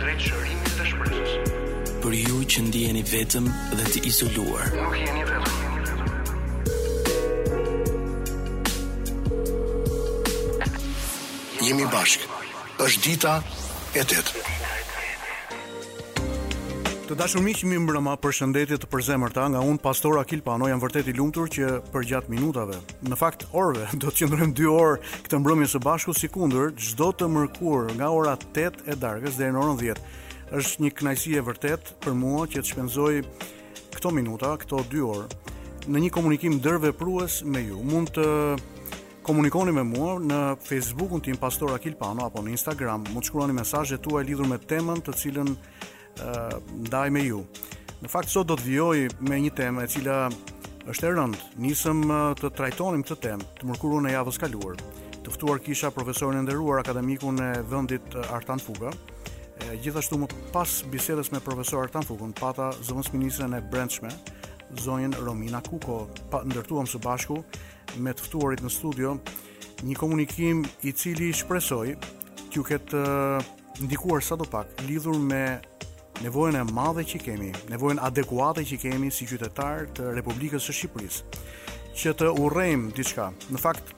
Drejt shërimit dhe shpresës. Për ju që ndiheni vetëm dhe të izoluar. Nuk jeni vetëm. Jemi bashkë. Është dita e tetë. Të dashur miq, mirëmbrëma, përshëndetje të përzemërta nga unë Pastor Akil Pano, jam vërtet i lumtur që përgjatë minutave. Në fakt, orëve. Do të qëndrojmë 2 orë këtë mbrëmje së bashku sikundër çdo të mërkurë nga ora 8 e darkës deri në orën 10. Është një kënaqësi e vërtetë për mua që të shpenzoj këto minuta, këto 2 orë në një komunikim ndërveprues me ju. Mund të komunikoni me mua në Facebookun tim Pastor Akil Pano apo në Instagram. Mund të shkruani mesazhet tuaja lidhur me temën të cilën ndaj me ju. Në fakt sot do të vijoj me një temë e cila është e rëndë. Nisëm të trajtonim këtë temë të mërkurën e javës kaluar. Të ftuar kisha profesorin e nderuar akademikun e vendit Artan Fuga. E, gjithashtu më pas bisedës me profesor Artan Fugën, pata zëvendësministren e brendshme, zonjën Romina Kuko, pa, ndërtuam së bashku me të ftuarit në studio një komunikim i cili shpresoj t'ju ketë ndikuar sadopak lidhur me nevojën e madhe që kemi, nevojën adekuate që kemi si qytetarë të Republikës së Shqipërisë, që të urrejmë diçka. Në fakt,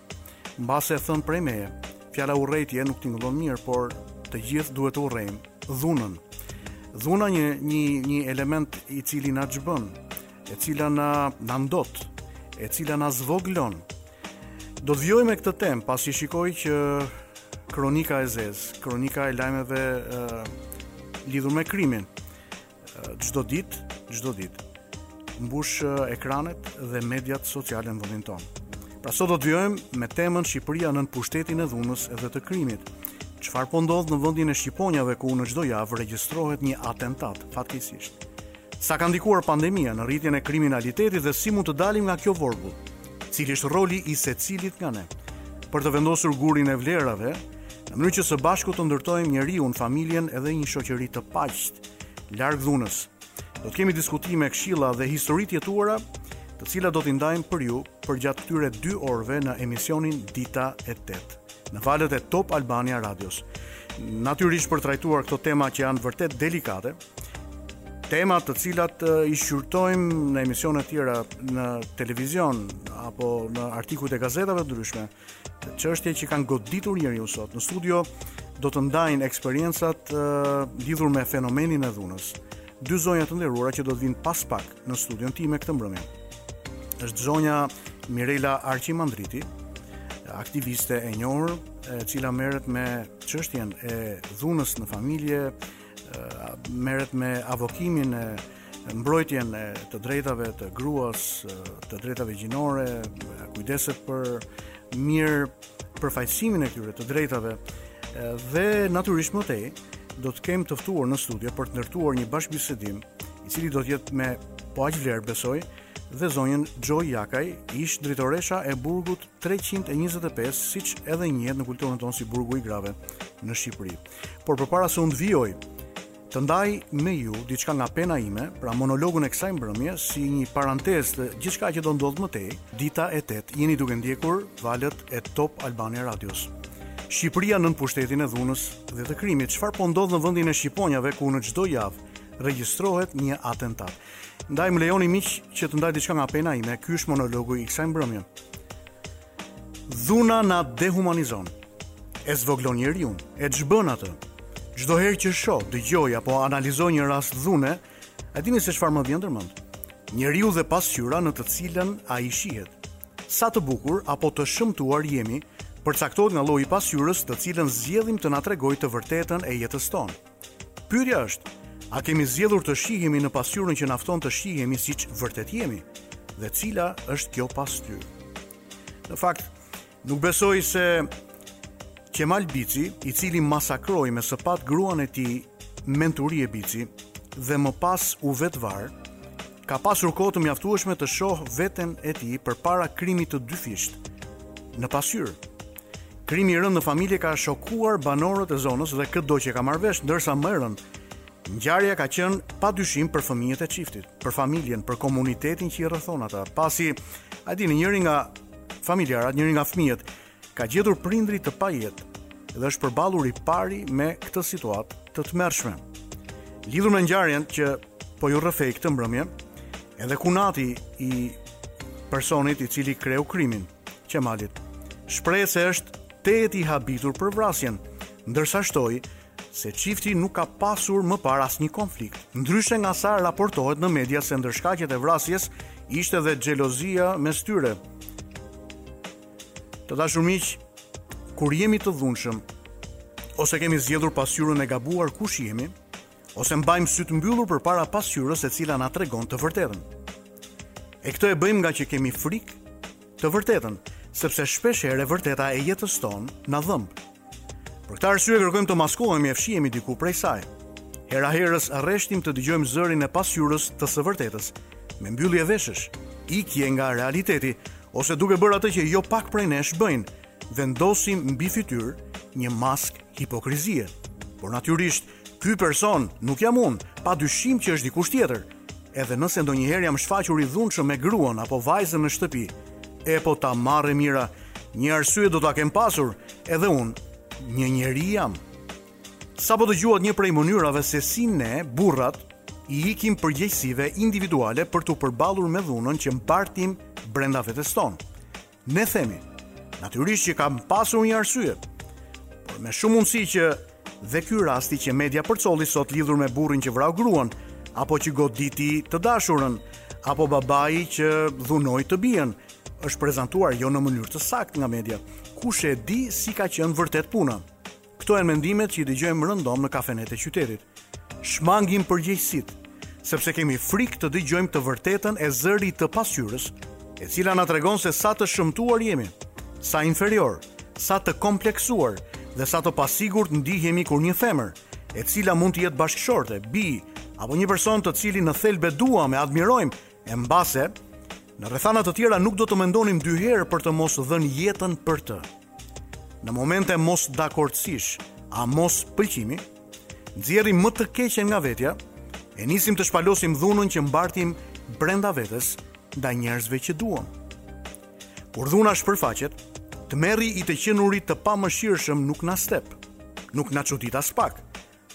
mbase e thënë prej meje, fjala urrejtje nuk tingëllon mirë, por të gjithë duhet të urrejmë dhunën. Dhuna një, një, një element i cili na zhbën, e cila na, na ndot, e cila na zvogëlon, Do të vijojmë me këtë temë, pasi shikoj që kronika e zezë, kronika e lajmeve uh, lidhur me krimin, çdo uh, ditë, çdo ditë mbush ekranet dhe mediat sociale në vendin tonë. Pra sot do të vijojmë me temën Shqipëria nën pushtetin e dhunës dhe të krimit. Çfarë po ndodh në vendin e shqiponjave ku në çdo javë regjistrohet një atentat, fatkeqësisht. Sa ka ndikuar pandemia në rritjen e kriminalitetit dhe si mund të dalim nga kjo vorbull? Cili është roli i secilit nga ne? Për të vendosur gurin e vlerave, në mënyrë që së bashku të ndërtojmë njeriun, familjen edhe një shoqëri të paqtë, larg dhunës. Do të kemi diskutime, këshilla dhe histori të jetuara, të cilat do t'i ndajmë për ju përgjatë këtyre 2 orëve në emisionin Dita e 8 në valët e Top Albania Radios. Natyrisht për trajtuar këto tema që janë vërtet delikate, Tema të cilat i shqyrtojmë në emisione të tjera në televizion apo në artikujt e gazetave të ndryshme, çështje që kanë goditur njeriu sot. Në studio do të ndajnë eksperiencat lidhur me fenomenin e dhunës. Dy zonja të nderuara që do të vijnë pas pak në studion tim këtë mbrëmje. Është zonja Mirela Arqimandriti, aktiviste e njohur, e cila merret me çështjen e dhunës në familje, merret me avokimin e mbrojtjen e të drejtave të gruas, të drejtave gjinore, kujdeset për mirëpërfaqësimin e këtyre të drejtave dhe natyrisht më tej do të kem të ftuar në studio për të ndërtuar një bashkëbisedim i cili do të jetë me po aq vlerë besoj dhe zonjën Xhoi Jakaj, ish drejtoresha e burgut 325, siç edhe njihet në kulturën tonë si burgu i grave në Shqipëri. Por përpara se unë të vijoj, të ndaj me ju diçka nga pena ime, pra monologun e kësaj mbrëmje si një parantezë të gjithçka që do ndodh më tej, dita e 8. Jeni duke ndjekur valët e Top Albania Radios. Shqipëria nën pushtetin e dhunës dhe të krimit. Çfarë po ndodh në vendin e shqiponjave ku në çdo javë regjistrohet një atentat? Ndaj më lejoni miq që të ndaj diçka nga pena ime. Ky është monologu i kësaj mbrëmje. Dhuna na dehumanizon. E zvogëlon njeriun, e çbën atë. Çdo herë që shoh, dëgjoj apo analizoj një rast dhune, a dini se çfarë më vjen ndërmend? Njeriu dhe pasqyra në të cilën ai shihet. Sa të bukur apo të shëmtuar jemi, përcaktohet nga lloji i pasqyrës të cilën zgjedhim të na tregojë të vërtetën e jetës tonë. Pyetja është, a kemi zgjedhur të shihemi në pasqyrën që na fton të shihemi siç vërtet jemi dhe cila është kjo pasqyrë? Në fakt, nuk besoj se Qemal Bici, i cili masakroi me sëpatë gruan e tij Menturie Bici dhe më pas u vetëvar, ka pasur kohë të mjaftueshme të shohë veten e tij përpara krimit të dyfishtë në pasqyrë. Krimi i rëndë në familje ka shokuar banorët e zonës dhe këdo që e ka marrë vesh, ndërsa më e rëndë, ngjarja ka qenë pa dyshim për fëmijët e çiftit, për familjen, për komunitetin që i rrethon ata, pasi a dini njëri nga familjarat, njëri nga fëmijët ka gjetur prindërit të pajetë dhe është përballur i pari me këtë situatë të tmerrshme. Lidhur me ngjarjen që Po ju rrëfej këtë mbrëmje edhe kunati i personit i cili kreu krimin, Qemalit, shprehet se është tejet i habitur për vrasjen, ndërsa shtoi se çifti nuk ka pasur më parë asnjë konflikt. Ndryshe nga sa raportohet në media se ndër shkaqet e vrasjes ishte dhe xhelozia mes tyre. Të dashur miq, kur jemi të dhunshëm ose kemi zgjedhur pasqyrën e gabuar ku shihemi, Ose mbajmë sytë mbyllur përpara pasqyrës e cila na tregon të vërtetën. E këtë e bëjmë ngaqë kemi frikë të vërtetën, sepse shpesh herë e vërteta e jetës tonë na dhëmb. Për këtë arsye kërkojmë të maskohemi e fshihemi diku prej saj. Hera-herës reshtim të dëgjojmë zërin e pasqyrës të së vërtetës, me mbyllje veshësh, ikje nga realiteti ose duke bërë atë që jo pak prej nesh bëjnë, vendosim mbi fytyrë një maskë hipokrizie. Por natyrisht, Ky person nuk jam unë, pa dyshim që është dikush tjetër. Edhe nëse ndonjëherë jam shfaqur i dhunshëm me gruan apo vajzën në shtëpi. Epo ta marrë e mira, një arsye do ta kem pasur, edhe unë një njeri jam. Sapo dëgjuat një prej mënyrave se si ne, burrat, i ikim përgjegjësive individuale për t'u përballur me dhunën që mbartim brenda vetes tonë. Ne themi, natyrisht që kam pasur një arsye, por me shumë mundësi që dhe ky rasti që media përcolli sot lidhur me burrin që vrau gruan, apo që goditi të dashurën, apo babai që dhunoi të bijën, është prezantuar jo në mënyrë të saktë nga media. Kush e di si ka qenë vërtet puna? Këto janë mendimet që i dëgjojmë rëndom në kafenetë e qytetit. Shmangim përgjegjësitë, sepse kemi frikë të dëgjojmë të vërtetën e zërit të pasqyrës, e cila na tregon se sa të shëmtuar jemi, sa inferiorë, sa të kompleksuar dhe sa të pasigurt ndihemi kur një femër, e cila mund të jetë bashkëshorte, bijë apo një person të cilin në thelb e duam e admirojmë, E mbase, në rrethana të tjera nuk do të mendonim dy herë për të mos dhënë jetën për të. Në momente mosdakordësish, a mospëlqimi, nxjerrim më të keqen nga vetja, e nisim të shpalosim dhunën që mbartim brenda vetes ndaj njerëzve që duam. Kur dhuna shpërfaqet, tmerri i të qenurit të pamëshirshëm nuk na step, nuk na çudit aspak.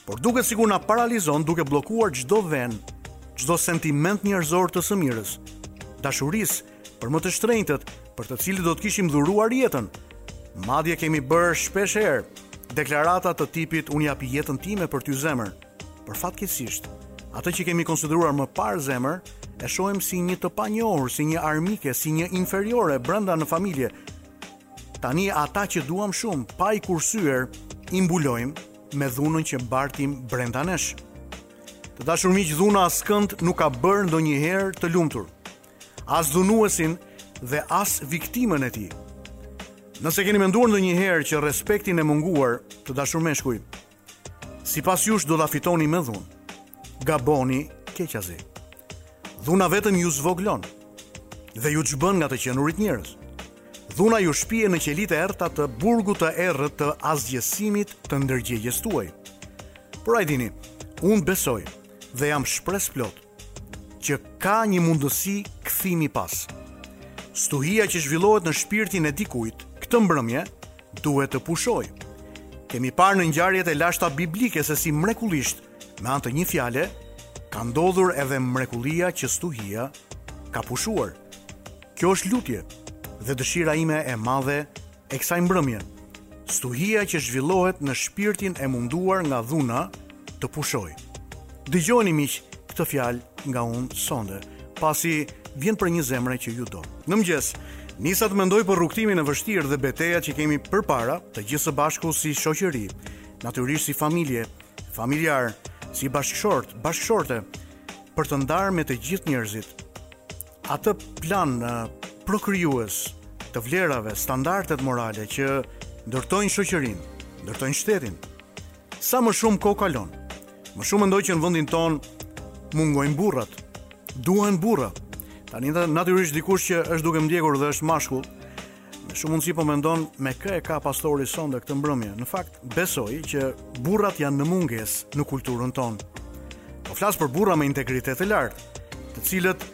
Por duket sikur na paralizon duke bllokuar çdo vend, çdo sentiment njerëzor të së mirës, dashurisë për më të shtrenjtët, për të cilët do të kishim dhuruar jetën. Madje kemi bërë shpesh herë deklarata të tipit unë jap jetën time për ty zemër. Por fatkeqësisht, atë që kemi konsideruar më parë zemër, e shohim si një të panjohur, si një armike, si një inferiore brenda në familje. Tani ata që duam shumë, pa i kursyer, i mbulojmë me dhunën që mbartim brenda nesh. Të dashur miq, dhuna askënd nuk ka bërë ndonjëherë të lumtur. As dhunuesin dhe as viktimën e tij. Nëse keni menduar ndonjëherë që respektin e munguar, të dashur meshkuj, sipas jush do ta fitoni me dhunë. Gaboni keqazi. Dhuna vetëm ju zvogëlon dhe ju zhbën nga të qenurit njerëz. Dhuna ju shpie në qelitë e errëta të burgut të errët të asgjësimit të ndërgjegjes tuaj. Por a e dini, unë besoj dhe jam shpresë plot që ka një mundësi kthimi pas. Stuhia që zhvillohet në shpirtin e dikujt këtë mbrëmje duhet të pushojë. Kemi parë në ngjarjet e lashta biblike se si mrekullisht Me anë të një fjale, ka ndodhur edhe mrekullia që stuhia ka pushuar. Kjo është lutje dhe dëshira ime e madhe e kësaj mbrëmje. Stuhia që zhvillohet në shpirtin e munduar nga dhuna të pushojë. Dëgjoni miq këtë fjalë nga unë sonde, pasi vjen prej një zemre që ju do. Në mëngjes, nisa të mendoj për rrugëtimin e vështirë dhe betejat që kemi përpara, të gjithë së bashku si shoqëri, natyrisht si familje, familjarë, si bashkëshort, bashkëshorte, për të ndarë me të gjithë njerëzit. Atë plan prokrijues të vlerave, standardet morale që ndërtojnë shoqërinë, ndërtojnë shtetin. Sa më shumë kohë kalon, më shumë mendoj që në vendin tonë mungojnë burrat. Duhen burra. Tani natyrisht dikush që është duke ndjekur dhe është mashkull, Me shumë mundësi po mendon me kë e ka pastori sonde këtë mbrëmje. Në fakt, besoj që burrat janë në mungesë në kulturën tonë. Po flas për burra me integritet të lartë, të cilët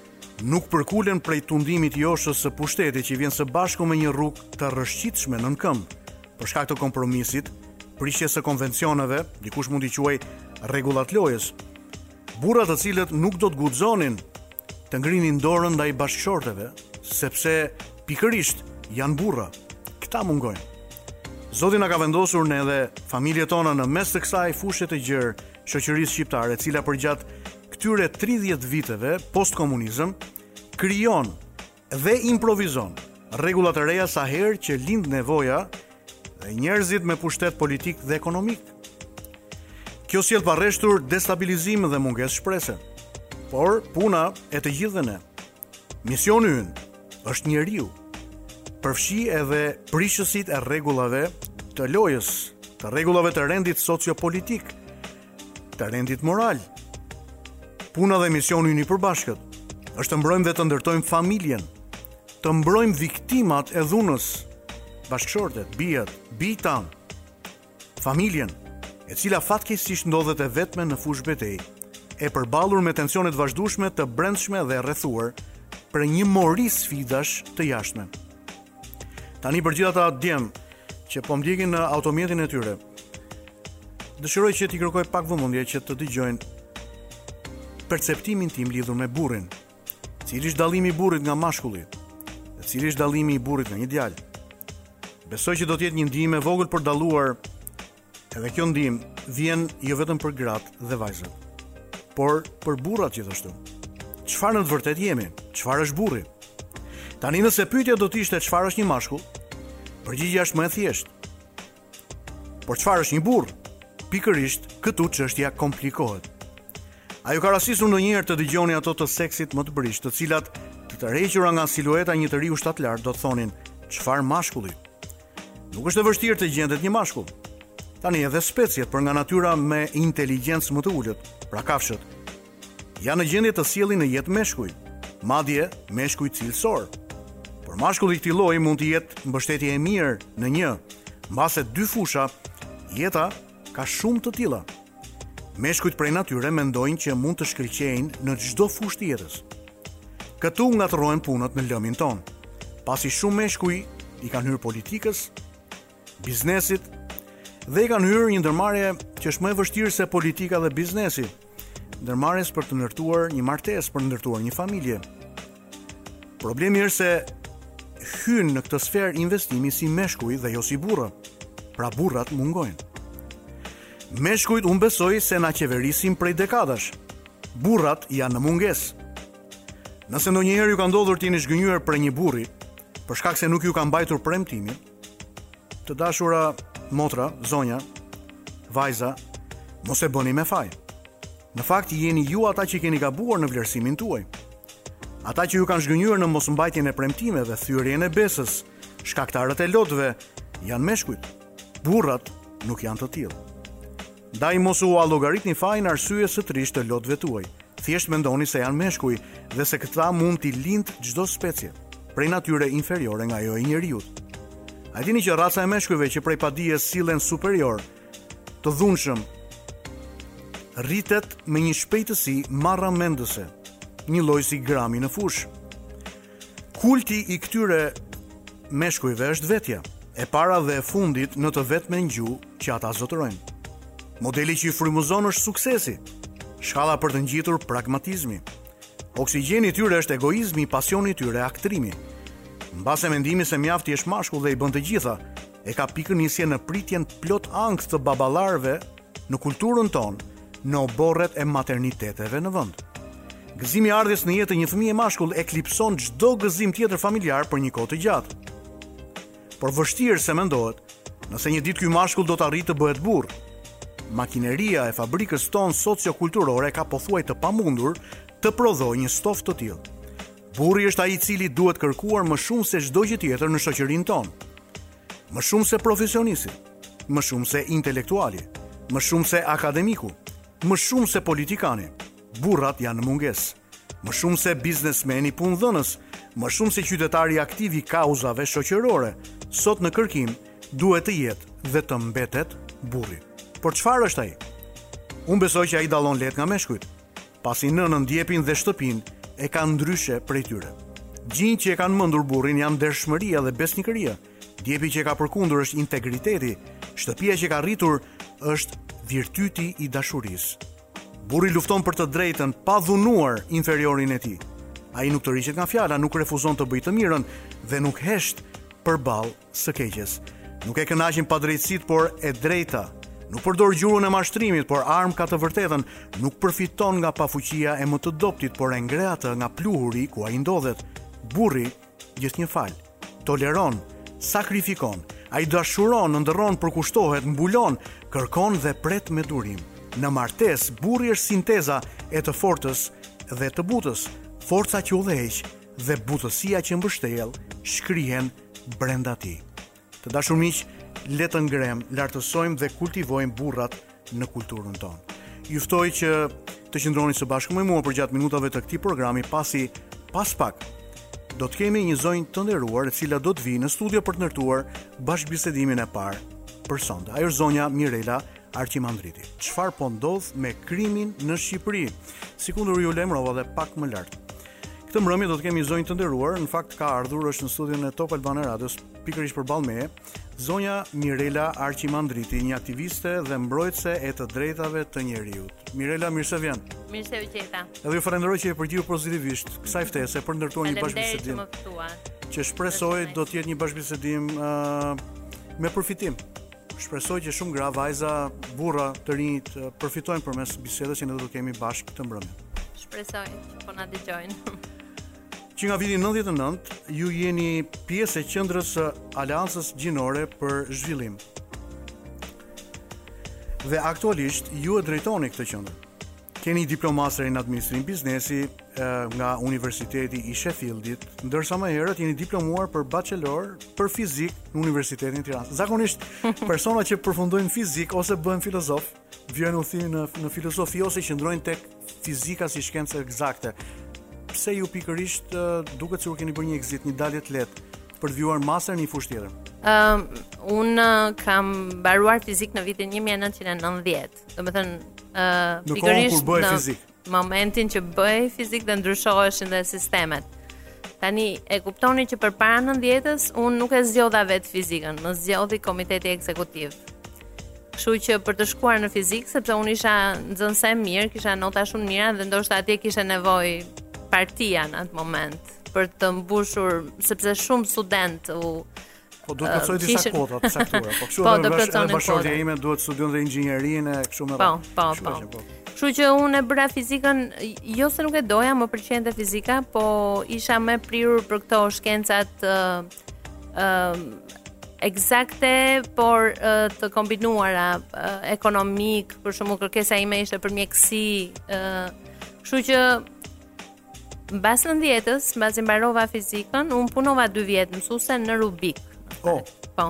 nuk përkulen prej tundimit joshës të pushtetit që vjen së bashku me një rrugë të rrëshqitshme nën këmbë. Për shkak të kompromisit, prishjes së konvencioneve, dikush mund t'i quajë rregullat e lojës. Burra të cilët nuk do të guxonin të ngrinin dorën ndaj bashkëshorteve, sepse pikërisht janë burra. Këta mungojnë. Zoti na ka vendosur ne dhe familjet tona në mes të kësaj fushe të gjerë, shoqërisë shqiptare, e cila përgjatë këtyre 30 viteve postkomunizëm krijon Dhe improvizon rregulla të reja sa herë që lind nevoja e njerëzve me pushtet politik dhe ekonomik. Kjo sjell pareshtur destabilizim dhe mungesë shprese. Por puna e të gjithëve ne. Misioni ynë është njeriu. Përfshi edhe prishësit e rregullave të lojës, të rregullave të rendit sociopolitik, të rendit moral. Puna dhe misioni ynë i përbashkët është të mbrojmë dhe të ndërtojmë familjen, të mbrojmë viktimat e dhunës, bashkëshortet, bijat, bijtë tanë, familjen, e cila fatkeqësisht ndodhet e vetme në fushëbetejë, e përballur me tensione të vazhdueshme të brendshme dhe e rrethuar prej një mori sfidash të jashtme. Tani për gjithë ata djem që po më ndjekin në automjetin e tyre. Dëshiroj që t'i kërkoj pak vëmendje që të dëgjojnë perceptimin tim lidhur me burrin. Cili është dallimi i burrit nga mashkulli? Dhe cili është dallimi i burrit nga një djalë? Besoj që do të jetë një ndihmë e vogël për dalluar Edhe kjo ndihmë vjen jo vetëm për gratë dhe vajzat, por për burrat gjithashtu. Çfarë në të vërtetë jemi? Çfarë është burri? Tani nëse pyetja do të ishte çfarë është një mashkull, përgjigjja është më e thjeshtë. Por çfarë është një burrë? Pikërisht këtu çështja komplikohet. A ju ka rastisur ndonjëherë të dëgjoni ato të seksit më të brishtë, të cilat të tërhequra nga silueta e një të riu shtatlartë do të thonin çfarë mashkulli? Nuk është e vështirë të gjendet një mashkull. Tani edhe speciet për nga natyra me inteligjencë më të ulët, pra kafshët, janë në gjendje të sjellin në jetë meshkuj, madje meshkuj cilësorë. Por mashkulli i këtij lloji mund të jetë mbështetje e mirë në një, mbase dy fusha, jeta Ka shumë të tilla. Meshkujt prej natyre mendojnë që mund të shkëlqejnë në çdo fushë të jetës. Këtu ngatërrohen punët në lëmin tonë. Pasi shumë meshkuj i kanë hyrë politikës, biznesit dhe i kanë hyrë një ndërmarrje që është më e vështirë se politika dhe biznesi, Ndërmarrjes për të ndërtuar një martesë, për të ndërtuar një familje. Problemi është se hyjnë në këtë sferë investimi si meshkuj dhe jo si burra. Pra burrat mungojnë. Meshkujt unë besoj se na qeverisin prej dekadash. Burrat janë në mungesë. Nëse ndonjëherë ju ka ndodhur të jeni zhgënjyer prej një burri, për shkak se nuk ju ka mbajtur premtimin, Të dashura motra, zonja, vajza, mos e bëni me faj. Në fakt jeni ju ata që keni gabuar në vlerësimin tuaj. Ata që ju kanë zhgënjyer në mosmbajtjen e premtimeve dhe thyerjen e besës, shkaktarët e lotëve janë meshkujt. Burrat nuk janë të tillë. Ndaj mos ua llogaritni fajin arsyes së trishtë të lotëve tuaj. Thjesht mendoni se janë meshkuj dhe se këta mund t'i lindë çdo specie, prej natyre inferiore nga ajo e njeriut. A e dini që raca e meshkujve që prej padijes sillen superiorë, të dhunshëm, rritet me një shpejtësi marramendëse, njëlloj si grami në fushë? Kulti i këtyre meshkujve është vetja, e para dhe e fundit në të vetmen gjuhë që ata zotërojnë. Modeli që i frymëzon është suksesi, shkalla për të ngjitur pragmatizmi. Oksigjeni i tyre është egoizmi, pasioni i tyre aktrimi. Mbase mendimi se mjaft të jesh mashkull dhe i bën të gjitha, e ka pikënisjen në pritjen plot ankth të baballarëve në kulturën tonë, në oborret e materniteteve në vend. Gëzimi i ardhjes në jetë të një fëmije mashkull eklipson çdo gëzim tjetër familjar për një kohë të gjatë. Por vështirë se mendohet, nëse një ditë ky mashkull do të arrijë të bëhet burrë. Makineria e fabrikës tonë sociokulturore ka pothuaj të pamundur të prodhojë një stof të tillë. Burri është ai i cili duhet kërkuar më shumë se çdo gjë tjetër në shoqërinë tonë. Më shumë se profesionisti, më shumë se intelektuali, më shumë se akademiku, më shumë se politikani, burrat janë në mungesë. Më shumë se biznesmeni punëdhënës, më shumë se qytetari aktiv i kauzave shoqërore, sot në kërkim duhet të jetë dhe të mbetet burri. Por çfarë është ai? Unë besoj që ai dallon lehtë nga meshkujt. Pasi nënën djepin dhe shtëpinë e kanë ndryshe prej tyre. Gjinjtë që e kanë mëkuar burrin janë ndershmëria dhe besnikëria. Djepi që e ka përkundur është integriteti. Shtëpia që e ka rritur është virtyti i dashurisë. Burri lufton për të drejtën pa dhunuar inferiorin e tij. Ai nuk tërhiqet nga fjala, nuk refuzon të bëjë të mirën dhe nuk hesht përballë së keqes. Nuk e kënaqin padrejtësitë, por e drejta. Nuk përdor gjuhën e mashtrimit, por armë ka të vërtetën. Nuk përfiton nga pafuqia e më të dobtit, por e ngre atë nga pluhuri ku ai ndodhet. Burri gjithnjë fal, toleron, sakrifikon, ai dashuron, ëndërron, përkushtohet, mbulon, kërkon dhe pret me durim. Në martesë, burri është sinteza e të fortës dhe të butës, forca që udhëheq dhe butësia që mbështjell, shkrihen brenda tij. Të dashur miq, le të ngremë, lartësojmë dhe kultivojmë burrat në kulturën tonë. Ju ftoj që të qëndroni së bashku me mua përgjatë minutave të këtij programi, pasi pas pak do të kemi një zonjë të nderuar e cila do të vijë në studio për të ndërtuar bashkëbisedimin e parë për sonte. Ajo është zonja Mirela Arqimandriti. Çfarë po ndodh me krimin në Shqipëri? Sikundër ju lajmërova dhe pak më lart. Këtë mbrëmje do të kemi zonjë të nderuar, në fakt ka ardhur është në studion e Top Albania Radios, pikërisht përballë meje, zonja Mirela Arqimandriti, një aktiviste dhe mbrojtëse e të drejtave të njeriut. Mirela, mirë se vjen. Mirë se u gjeta. Edhe ju falenderoj që iu përgjigjët pozitivisht kësaj ftese për ndërtuar një bashkëbisedim. Faleminderit që më ftuat. Që shpresoj do të jetë një bashkëbisedim uh, me përfitim. Shpresoj që shumë gra, vajza, burra të rinj të përfitojnë përmes bisedës që ne do të kemi bashkë këtë mbrëmje. Shpresoj që po na dëgjojnë. Që nga viti 99 ju jeni pjesë e qendrës së Aleancës Gjinore për Zhvillim. Dhe aktualisht ju e drejtoni këtë qendër. Keni diplomë masteri në administrim biznesi nga Universiteti i Sheffieldit, ndërsa më herët jeni diplomuar për bachelor për fizikë në Universitetin e Tiranës. Zakonisht persona që përfundojnë fizikë ose bëhen filozofë, vijojnë udhëtimin në në filozofi ose qëndrojnë tek fizika si shkencë ekzakte. Pse ju pikërisht duket sikur keni bërë një exit, një dalje të lehtë për të vijuar master në një fushë tjetër? Ëm um, unë kam mbaruar fizikë në vitin 1990. Domethënë, uh, pikërisht në momentin që bëhej fizikë dhe ndryshoheshin dhe sistemet. Tani, e kuptoni që përpara nëntëdhjetës, unë nuk e zgjodha vetë fizikën, më zgjodhi komiteti ekzekutiv. Kështu që për të shkuar në fizikë, sepse unë isha nxënëse e mirë, kisha nota shumë të mira dhe ndoshta atje kishte nevojë partia në atë moment për të mbushur sepse shumë studentë u Po duhet të plotësonte disa kuota të caktuara. Po kështu po, edhe, edhe bashkëshortja ime duhet të studionte inxhinieri e kështu me radhë. Po, po, po. po. Kështu që unë e bëra fizikën, jo se nuk e doja, më pëlqente fizika, po isha më e prirur për këto shkencat ë uh, ekzakte, por uh, të kombinuara uh, ekonomik, për shembull kërkesa ime ishte për mjekësi, ë uh, Kështu që Mbas nëntëdhjetës, mbasi mbarova fizikën, unë punova 2 vjet mësuese në Rubik. Oh. Po.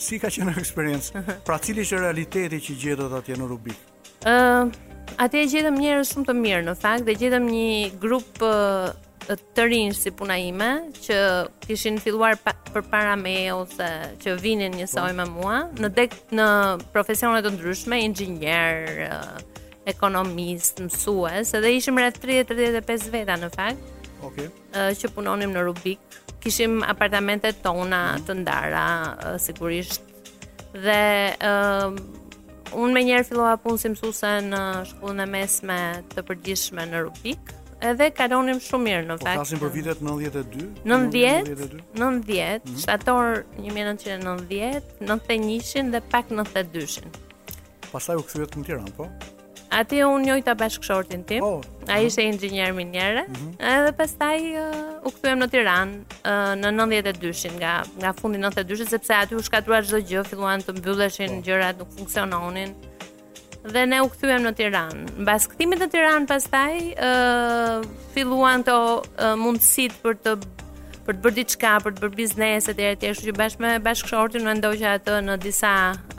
Si ka qenë eksperienca? Pra cili është realiteti që gjetët atje në Rubik? Ë, uh, atje gjetëm njerëz shumë të mirë në fakt dhe gjetëm një grup uh, të rinjsh si puna ime që kishin filluar pa, përpara meje ose që vinin njësoj po. me mua në dek në profesione të ndryshme, inxhinierë, uh, ekonomistë, mësues, edhe ishim rreth 30-35 veta në fakt. Okej. Okay. Që punonim në Rubik. Kishim apartamentet tona mhm. të ndara, sigurisht. Dhe ë uh, unë menjëherë fillova punë si mësuese në shkollën e mesme të përgjithshme në Rubik. Edhe kalonim shumë mirë në po, fakt. Po flasim për vitet 92, 90, 92, 90, shtator 1990, 91-shin dhe pak 92-shin. Pastaj u kthyet në Tiranë, po. Aty unë njohta bashkëshortin tim, oh, ai ishte uh -huh. inxhinier miniere, uh mhm. -huh. edhe pastaj uh, u kthyem në Tiranë uh, në 92-shin, nga, nga fundi i 92-shit, sepse aty u shkatërrua çdo gjë, filluan të mbylleshin oh. Po. gjërat nuk funksiononin, dhe ne u kthyem në Tiranë. Mbas kthimit në Tiranë, pastaj, uh, filluan këto uh, mundësitë për të për të bërë diçka, për të bërë biznese etj etj, kështu që bashkë me bashkëshortin unë ndoqa atë në disa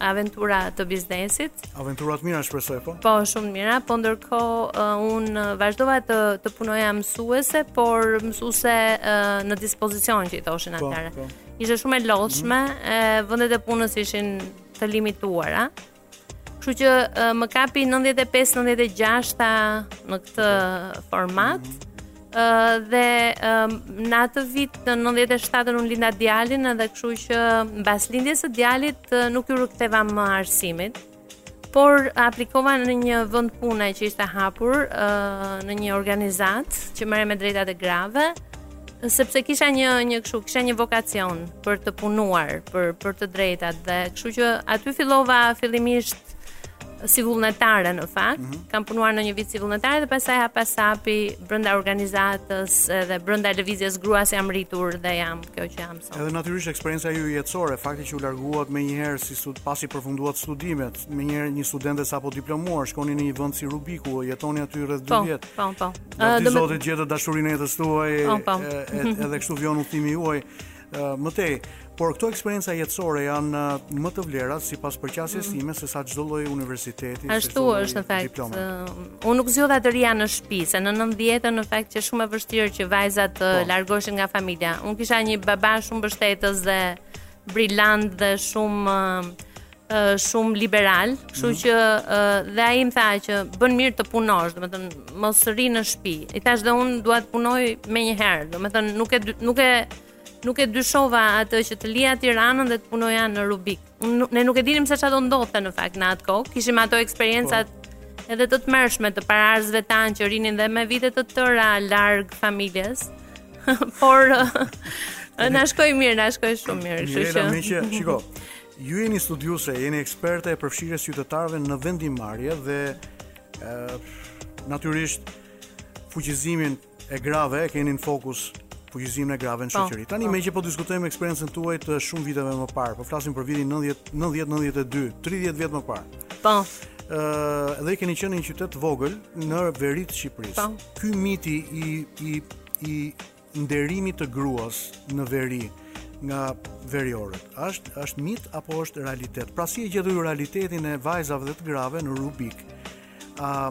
aventura të biznesit. Aventura të mira shpresoj po. Po, shumë të mira, po ndërkohë uh, unë vazhdova të të punoja mësuese, por mësuese uh, në dispozicion që i thoshin po, atëherë. Po. Ishte shumë e lodhshme, mm -hmm. vendet e punës ishin të limituara. Kështu që më kapi 95-96-ta në këtë format. Ë dhe në atë vit në 97 unë linda djalin edhe kështu që mbas lindjes së djalit nuk iu riktheva më arsimit. Por aplikova në një vend pune që ishte hapur ë në një organizatë që merrej me të drejtat e grave. sepse kisha një një kështu, kisha një vokacion për të punuar, për për të drejtat dhe kështu që aty fillova fillimisht si vullnetare në fakt. Mm -hmm. Kam punuar në një vit si vullnetare dhe pastaj hap pas hapi brenda organizatës dhe brenda lëvizjes gruas jam rritur dhe jam kjo që jam sot. Edhe natyrisht eksperienca juaj jetësore, fakti që u larguat menjëherë si stud, pasi përfunduat studimet, menjëherë një studente sapo diplomuar, shkoni në një vend si Rubiku, jetoni aty rreth 2 po, vjet. Po, po, po. Lavdi uh, Zotit gjetët dashurinë e jetës tuaj, oh, po. edhe kështu vijon udhëtimi juaj më tej. Por këto eksperienca jetësore janë më me vlera sipas përqasjes mm. time se sa çdo lloj universiteti, ashtu është në fakt. Unë nuk zgjodha të rrija në shtëpi, se në 90 në fakt qe shumë e vështirë që vajzat të po. largoheshin nga familja. Unë kisha një baba shumë mbështetës dhe brilant dhe shumë shumë liberal, kështu mm. që dhe ai më tha që bën mirë të punosh, domethënë mos rri në shtëpi. I thashë dhe unë dua të punoj menjëherë, domethënë nuk e nuk e nuk e dyshova atë që të lija Tiranën dhe të punoja në Rubik. Ne nuk e dinim se çfarë do ndodhte në fakt në atë kohë. Kishim ato eksperiencat po. edhe të tmerrshme të paraardhësve tanë që rrinin dhe me vite të tëra larg familjes. Por na shkoi mirë, na shkoi shumë mirë, kështu që. Mirela, shiko. Ju jeni studiuese, jeni eksperte e përfshirjes së qytetarëve në vendimmarrje dhe e, natyrisht fuqizimin e grave e keni në fokus fuqizimin e grave në po, shoqëri. Tani po. meqë po diskutojmë eksperiencën tuaj të shumë viteve më parë, po flasim për vitin 90 90 92, 30 vjet më parë. Po. Ë dhe keni qenë në një qytet të vogël në veri të Shqipërisë. Po. Ky miti i i i nderimit të gruas në veri nga veriorët. Është është mit apo është realitet? Pra si e gjetët ju realitetin e vajzave dhe të grave në Rubik? A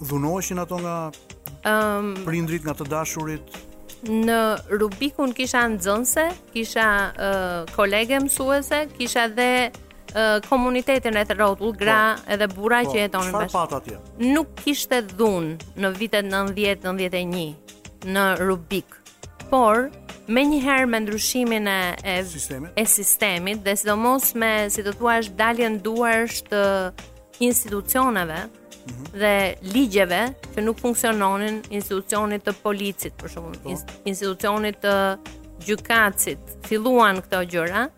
dhunoheshin ato nga um, prindrit, nga të dashurit? Në Rubik unë kisha nxënëse, kisha uh, kolege mësuese, kisha dhe uh, komunitetin rreth e rrotull, gra po, edhe burra po, që jetonin bashkë. Çfarë patë atje? Nuk kishte dhunë në vitet 90-91. në Rubik. Por menjëherë me ndryshimin e e sistemit, e sistemit dhe sidomos me si të thuash daljen duarsh të institucioneve mm -hmm. dhe ligjeve që nuk funksiononin institucionit të policit për shembull, po. institucionit të gjykatësit, filluan këto gjëra.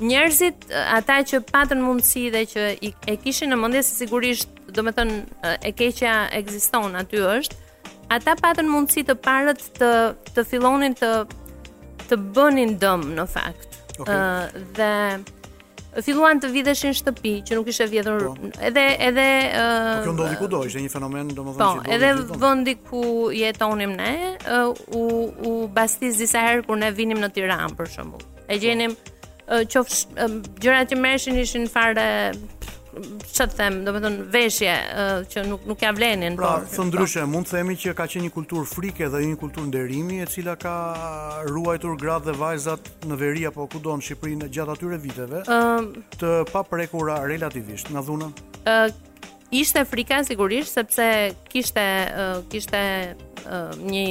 Njerëzit ata që patën mundësi dhe që i, e kishin në mendje se sigurisht, domethënë e keqja ekziston aty është, ata patën mundësi të parët të të fillonin të të bënin dëm në fakt. Okay. Uh, dhe filluan të vidheshin shtëpi që nuk ishte vjedhur po. edhe edhe ë uh, po, kjo ndodhi kudo, ishte një fenomen domethënë po, që edhe vendi ku jetonim ne uh, u u bastis disa herë kur ne vinim në Tiranë për shembull. E gjenim qoftë gjërat që merreshin ishin fare ç'a të them, domethënë veshje që nuk nuk ia vlenin. Pra, po, thënë ndryshe, mund të themi që ka qenë një kulturë frike dhe një kulturë nderimi e cila ka ruajtur gratë dhe vajzat në veri apo kudo në Shqipëri gjatë atyre viteve. Ëm të paprekura relativisht nga dhuna. Ë Ishte frika sigurisht sepse kishte uh, kishte uh, një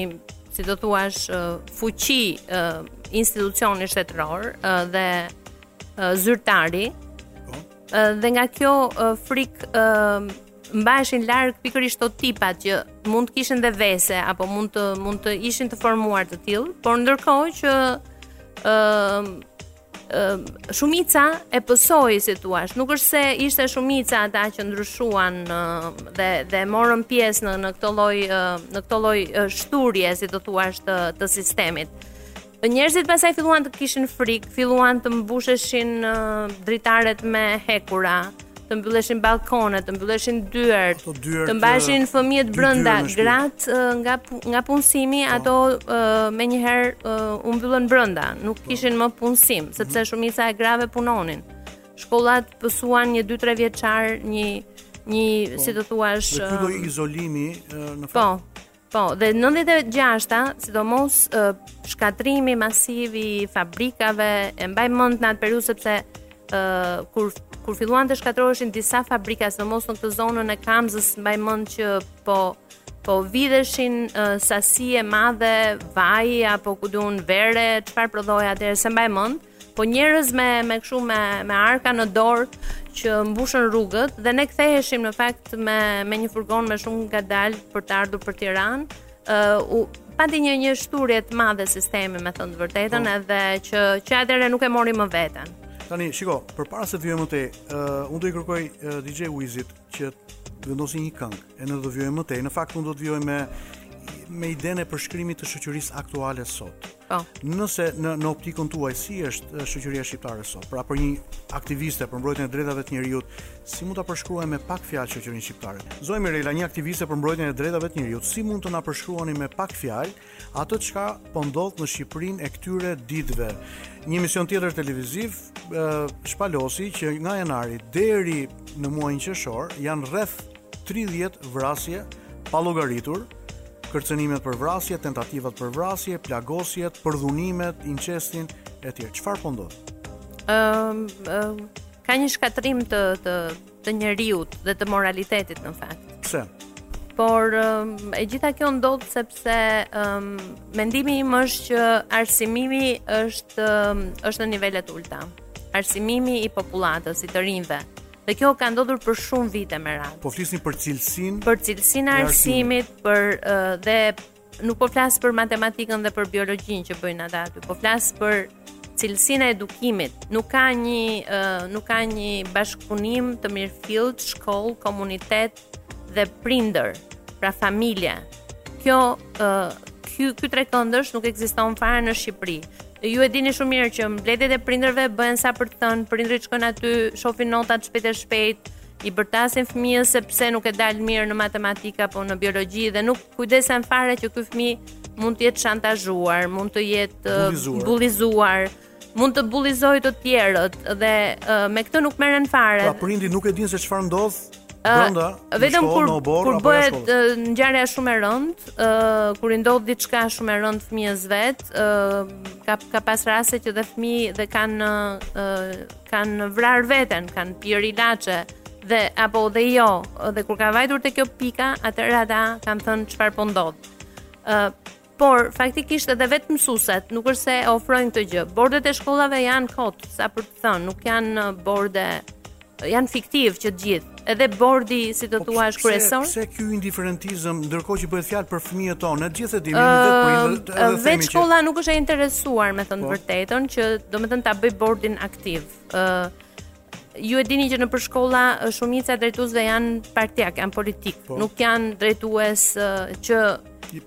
si ta thuash uh, fuqi uh, institucioni shtetëror uh, dhe uh, zyrtari. Po. Uh, dhe nga kjo uh, frikë uh, mbaheshin larg pikërisht ata tipat që mund të kishin dhe vese apo mund të mund të ishin të formuar të tillë, por ndërkohë që ë uh, shumica e pësoi si thuash, nuk është se ishte shumica ata që ndryshuan dhe dhe morën pjesë në në këtë lloj në këtë lloj shthurjeje si të thuash, të sistemit. Njerëzit pastaj filluan të kishin frikë, filluan të mbusheshin dritaret me hekura. të mbylleshin balkonet, të mbylleshin dyert, të mbaheshin fëmijët brenda, gratë nga nga punësimi, po. ato uh, menjëherë uh, u mbyllën brenda, nuk po. kishin më punësim, mhm. sepse shumica e grave punonin. Shkollat pësuan një 2-3 vjeçar një një po. si të thuash, ky do uh, izolimi uh, në po. fakt. Po. Po, dhe 96-ta, sidomos uh, shkatërrimi masiv i fabrikave, e mbaj mend në atë periudhë sepse uh, kur kur filluan të shkatërroheshin disa fabrika, sidomos në këtë zonën e Kamzës, mbaj mend që po po vidheshin uh, sasi e madhe vaji apo ku di unë vere, çfarë prodhohej atëherë s'e mbaj mend. Po njerëz me me kshu me me arka në dorë që mbushën rrugët dhe ne ktheheshim në fakt me me një furgon me shumë ngadalë për të ardhur për Tiranë. ë uh, u pati një një shthurje të madhe sistemi, me thënë të vërtetën, po. edhe që që atëherë nuk e mori më veten. Tani shiko, përpara se të vijmë te, ë uh, unë do i kërkoj uh, DJ Wizit që të vendosi një këngë, e ne do të vijojmë më tej. Në fakt, unë do të vijoj me, me idenë e përshkrimit të shoqërisë aktuale sot. Po. Nëse në, në optikën tuaj, si është shoqëria shqiptare sot? Pra për një aktiviste, për mbrojtjen e të drejtave të njeriut, si mund ta përshkruajmë me pak fjalë shoqërinë shqiptare? Zonja Mirela, një aktiviste për mbrojtjen e të drejtave të njeriut, si mund të na përshkruani me pak fjalë atë çka po ndodh në Shqipërinë e këtyre ditëve. Një emision tjetër televiziv shpalosi që nga janari deri në muajin qershor janë rreth 30 vrasje pa llogaritur kërcënimet për vrasje, tentativat për vrasje, plagosjet, përdhunimet, incestin e tjerë. Çfarë po ndodh? Ëm um, um, ka një shkatërrim të të të njeriut dhe të moralitetit në fakt. Pse? Por um, e gjitha kjo ndodh sepse um, mendimi im është që arsimimi është um, është në nivele të ulta. Arsimimi i popullatës, i të rinjve. Dhe kjo ka ndodhur për shumë vite me radhë. Po flisni për cilësinë? Për cilësinë e arsimit, për uh, dhe Nuk po flas për matematikën dhe për biologjinë që bëjnë ata aty, po flas për cilësinë e edukimit. Nuk ka një uh, nuk ka një bashkëpunim të mirëfillt shkollë, komunitet dhe prindër, pra familje. Kjo uh, ky ky trekëndësh nuk ekziston fare në Shqipëri. Ju e dini shumë mirë që mbledhjet e prindërve bëhen sa për të thënë, prindërit shkojnë aty, shohin notat shpejt e shpejt, i bërtasin fëmijës sepse nuk ka dal mirë në matematikë apo në biologji dhe nuk Kujdesen fare që ky fëmijë mund të jetë shantazhuar, mund të jetë bullizuar, mund të bullizojë të tjerët dhe uh, me këtë nuk merren fare. Pra prindi nuk e din se çfarë ndodh brenda. Uh, vetëm kur, kur bëhet uh, ngjarja shumë e rëndë, uh, kur i ndodh diçka shumë e rëndë fëmijës vet, uh, ka ka pas raste që dhe fëmijë dhe kanë uh, kanë vrarë veten, kanë pirë ilaçe dhe apo dhe jo, dhe kur ka vajtur te kjo pika, atëherë ata kanë thënë çfarë po ndodh. ë uh, Por faktikisht edhe vetë mësuesit nuk është se ofrojnë këtë gjë. Bordet e shkollave janë kot, sa për të thënë, nuk janë borde, janë fiktiv që të gjithë. Edhe bordi, si të po thua, është kryesor. Pse ky indiferentizëm ndërkohë që bëhet fjalë për fëmijët tonë, ne gjithë e dimë uh, vetë për edhe të themi. Vetë shkolla nuk është e interesuar me thënë të vërtetën që domethënë ta bëj bordin aktiv. ë uh, Ju e dini që nëpër shkolla shumica e drejtuesve janë partiak, janë politik, po. nuk janë drejtues uh, që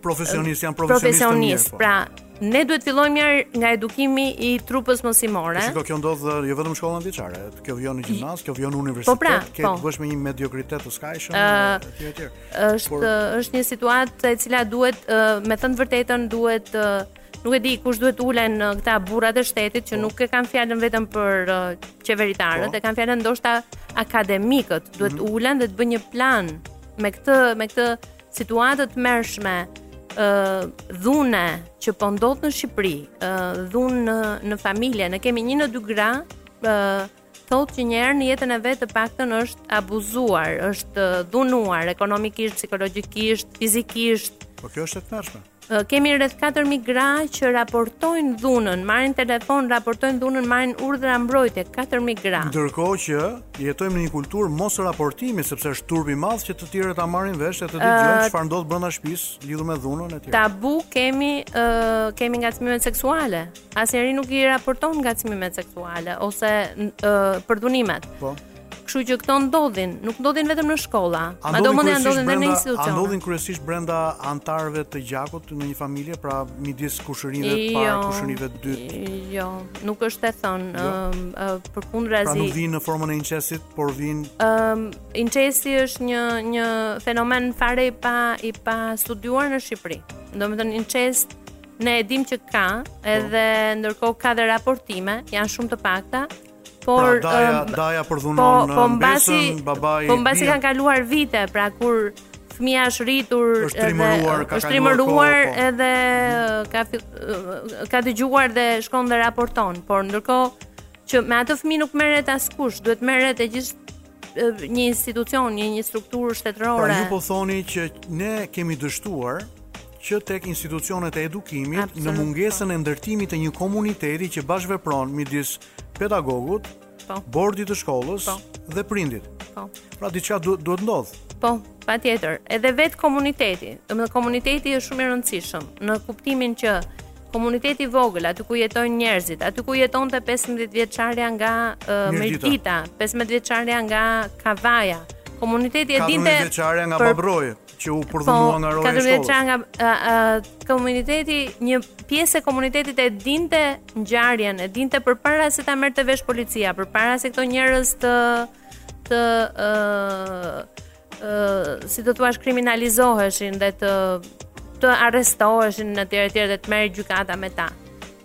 profesionistë, janë profesionistë. Profesionist, po. pra, Ne duhet të fillojmë njëherë nga edukimi i trupës mësimore. Shiko, kjo ndodh jo vetëm në shkollën vjeçare, kjo vijon në gjimnaz, kjo vijon në universitet, po pra, ke po. të bësh me një mediokritet të skajshëm etj etj. Është Por... është një situatë e cila duhet me thënë të vërtetën duhet nuk e di kush duhet të ulen këta burrat e shtetit që po. nuk e kam fjalën vetëm për qeveritarët, po. e kam fjalën ndoshta akademikët, duhet mm -hmm. të ulen dhe të bëjnë një plan me këtë me këtë situatë të tmerrshme dhune që po ndodh në Shqipëri, dhunë në në familje, ne kemi një në dy gra, thotë që një herë në jetën e vet të paktën është abuzuar, është dhunuar ekonomikisht, psikologjikisht, fizikisht. Po kjo është e tmerrshme. Kemi rreth 4000 gra që raportojnë dhunën, marrin telefon, raportojnë dhunën, marrin urdhra mbrojtje 4000 gra. Ndërkohë që jetojmë në një kulturë mos raportimi sepse është turp i madh që të tjerët ta marrin vesh e të dëgjojnë çfarë ndodh brenda shtëpisë lidhur me dhunën e të tjera. Tabu kemi uh, kemi ngacmimet seksuale. Asnjëri nuk i raporton ngacmimet seksuale ose uh, përdhunimet. Po. Kështu që këto ndodhin, nuk ndodhin vetëm në shkolla, ato mund të ndodhin edhe në institucione. Ndodhin kryesisht brenda anëtarëve të gjakut në një familje, pra midis kushërinjve të parë, jo, kushërinjve të dytë? Jo, nuk është e thënë, jo. um, përkundrazi... Pra nuk vijnë në formën e incestit, por vijnë... Um, incesti është një, një fenomen fare i pa, i pastudiuar në Shqipëri. Domethënë, incest ne e dim që ka, po. edhe ndërkohë ka dhe raportime, janë shumë të pakta, Por pra, daja, um, daja përdhunon po, po uh, mbesën, babai. Po mbasi kanë kaluar vite, pra kur fëmija është rritur është trimëruar, dhe, ka është trimëruar po. edhe uh, ka uh, ka dëgjuar dhe shkon dhe raporton, por ndërkohë që me atë fëmijë nuk merret askush, duhet merret e gjithë një institucion, një një strukturë shtetërore. Pra ju po thoni që ne kemi dështuar që tek institucionet e edukimit Absolut. në mungesën e ndërtimit të një komuniteti që bashkëvepron midis pedagogut, po. bordit të shkollës po. dhe prindit. Po. Pra diçka duhet duhet ndodh. Po, patjetër. Edhe vetë komuniteti, domethënë komuniteti është shumë i rëndësishëm në kuptimin që Komuniteti i vogël, aty ku jetojnë njerëzit, aty ku jetonte 15 vjeçarja nga uh, Mirdita, 15 vjeçarja nga Kavaja. Komuniteti e dinte 14 vjeçarja nga për... që u përdhunua po, nga roja e shkollës. 14 vjeçarja nga uh, uh, komuniteti, një pjesë e komunitetit e dinte ngjarjen, e dinte përpara se ta merrte vesh policia, përpara se këto njerëz të të uh, si do thuash kriminalizoheshin dhe të të arrestoheshin e tjera e tjera dhe të merrej gjykata me ta.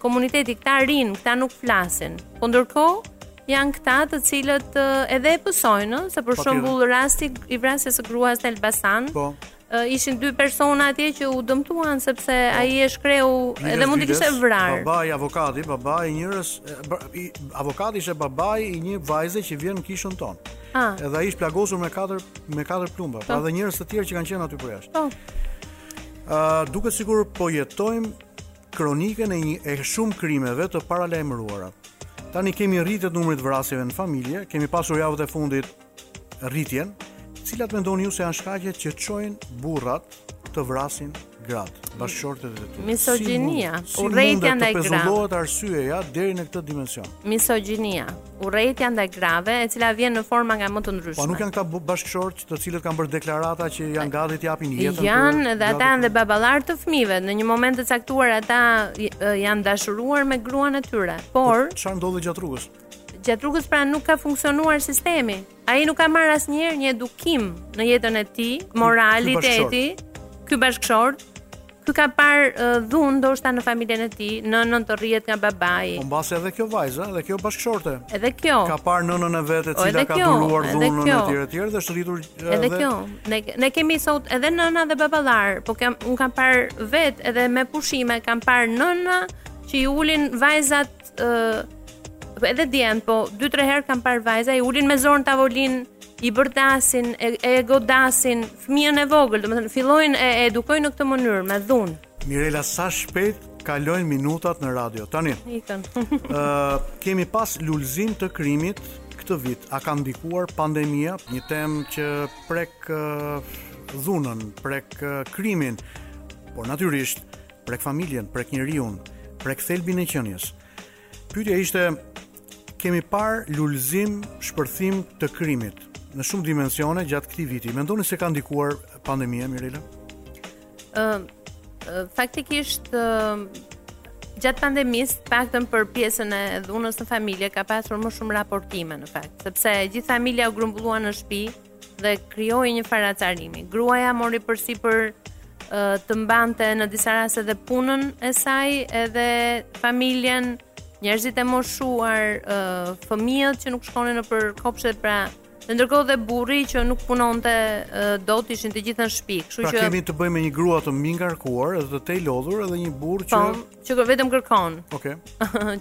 Komuniteti këta rrinë, këta nuk flasin. Po ndërkohë, janë këta të cilët uh, edhe e pësojnë, se për po, shembull rasti i vrasjes së gruas në Elbasan. Po. Uh, ishin dy persona atje që u dëmtuan sepse po, ai e shkrehu edhe mund t'i kishte vrarë. Babai avokati, babai i njërës, avokati ishte babai i një vajze që vjen në kishën tonë. Ha. Edhe ai ishte plagosur me katër me katër plumba, pa po. edhe njerëz të tjerë që kanë qenë aty përjashta. Po. Ë, uh, duket sikur po jetojmë kronikën e një e shumë krimeve të paralajmëruara. Tani kemi rritje të numrit të vrasjeve në familje, kemi pasur javët e fundit rritjen, cilat mendoni ju se janë shkaqet që çojnë burrat të vrasin gratë, bashkëshortet e tyre. Misogjinia, si urrejtja ndaj grave. Si mund të pezullohet arsyeja deri në këtë dimension? Misogjinia, urrejtja ndaj grave, e cila vjen në forma nga më të ndryshme. Po nuk janë këta bashkëshortë të cilët kanë bërë deklarata që janë gati të japin jetën. Janë dhe ata janë dhe baballarë të fëmijëve. Në një moment të caktuar ata janë dashuruar me gruan e tyre. Por çfarë ndodhi gjatë rrugës? Gjatë rrugës pra nuk ka funksionuar sistemi. Ai nuk ka marrë asnjëherë një edukim në jetën e tij, moraliteti, ky bashkëshort. Ky ka parë uh, dhunë ndoshta në familjen e tij, nënën të rrihet nga babai. Po mbase edhe kjo vajza, edhe kjo bashkëshorte. Edhe kjo. Ka parë nënën e vet e po, cila ka duruar dhunën e tij etj dhe është rritur edhe, edhe kjo. Ne ne kemi sot edhe nëna dhe baballarë, po kam unë kam parë vetë edhe me pushime, kam parë nëna që i ulin vajzat ë uh, edhe djem, po 2-3 herë kam parë vajza i ulin me zor në tavolinë, i bërtasin, e, e godasin fëmijën e vogël, domethënë fillojnë e, e edukojnë në këtë mënyrë me dhunë. Mirela sa shpejt kalojnë minutat në radio. Tani. Ikën. Ë uh, kemi pas lulëzim të krimit këtë vit. A ka ndikuar pandemia, një temë që prek uh, dhunën, prek uh, krimin. Por natyrisht prek familjen, prek njeriun, prek thelbin e qenies. Pyetja ishte, kemi parë lulëzim, shpërthim të krimit në shumë dimensione gjatë këtij viti. Mendoni se ka ndikuar pandemia, Mirela? Uh, faktikisht, uh, gjatë pandemisë, paktën për pjesën e dhunës në familje, ka pasur më shumë raportime në fakt, sepse gjithë familja u grumbullua në shpi, dhe krijoi një farë acarimi. Gruaja mori përsipër të mbante në disa raste edhe punën e saj, edhe familjen, njerëzit e moshuar, fëmijët që nuk shkonin nëpër kopshtet pra e ndërkohë dhe burri që nuk punonte do të ishin të gjithë në shtëpi, kështu pra që Pra kemi të bëjmë me një grua të mbingarkuar, edhe të tejlodhur, edhe një burrë që po, Që kërë vetëm kërkon okay.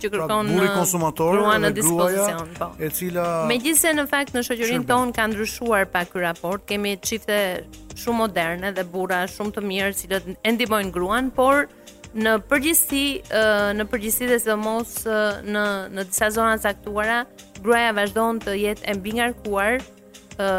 Që pra, kërkon Burri konsumator Grua në dispozicion po. E cila Megjithëse në fakt në shoqërinë tonë ka ndryshuar pak ky raport Kemi çifte shumë moderne dhe burra Shumë të mirë cilët e ndihmojnë gruan Por në përgjithësi në përgjithësi dhe sidomos në në disa zona të caktuara gruaja vazhdon të jetë e mbingarkuar ë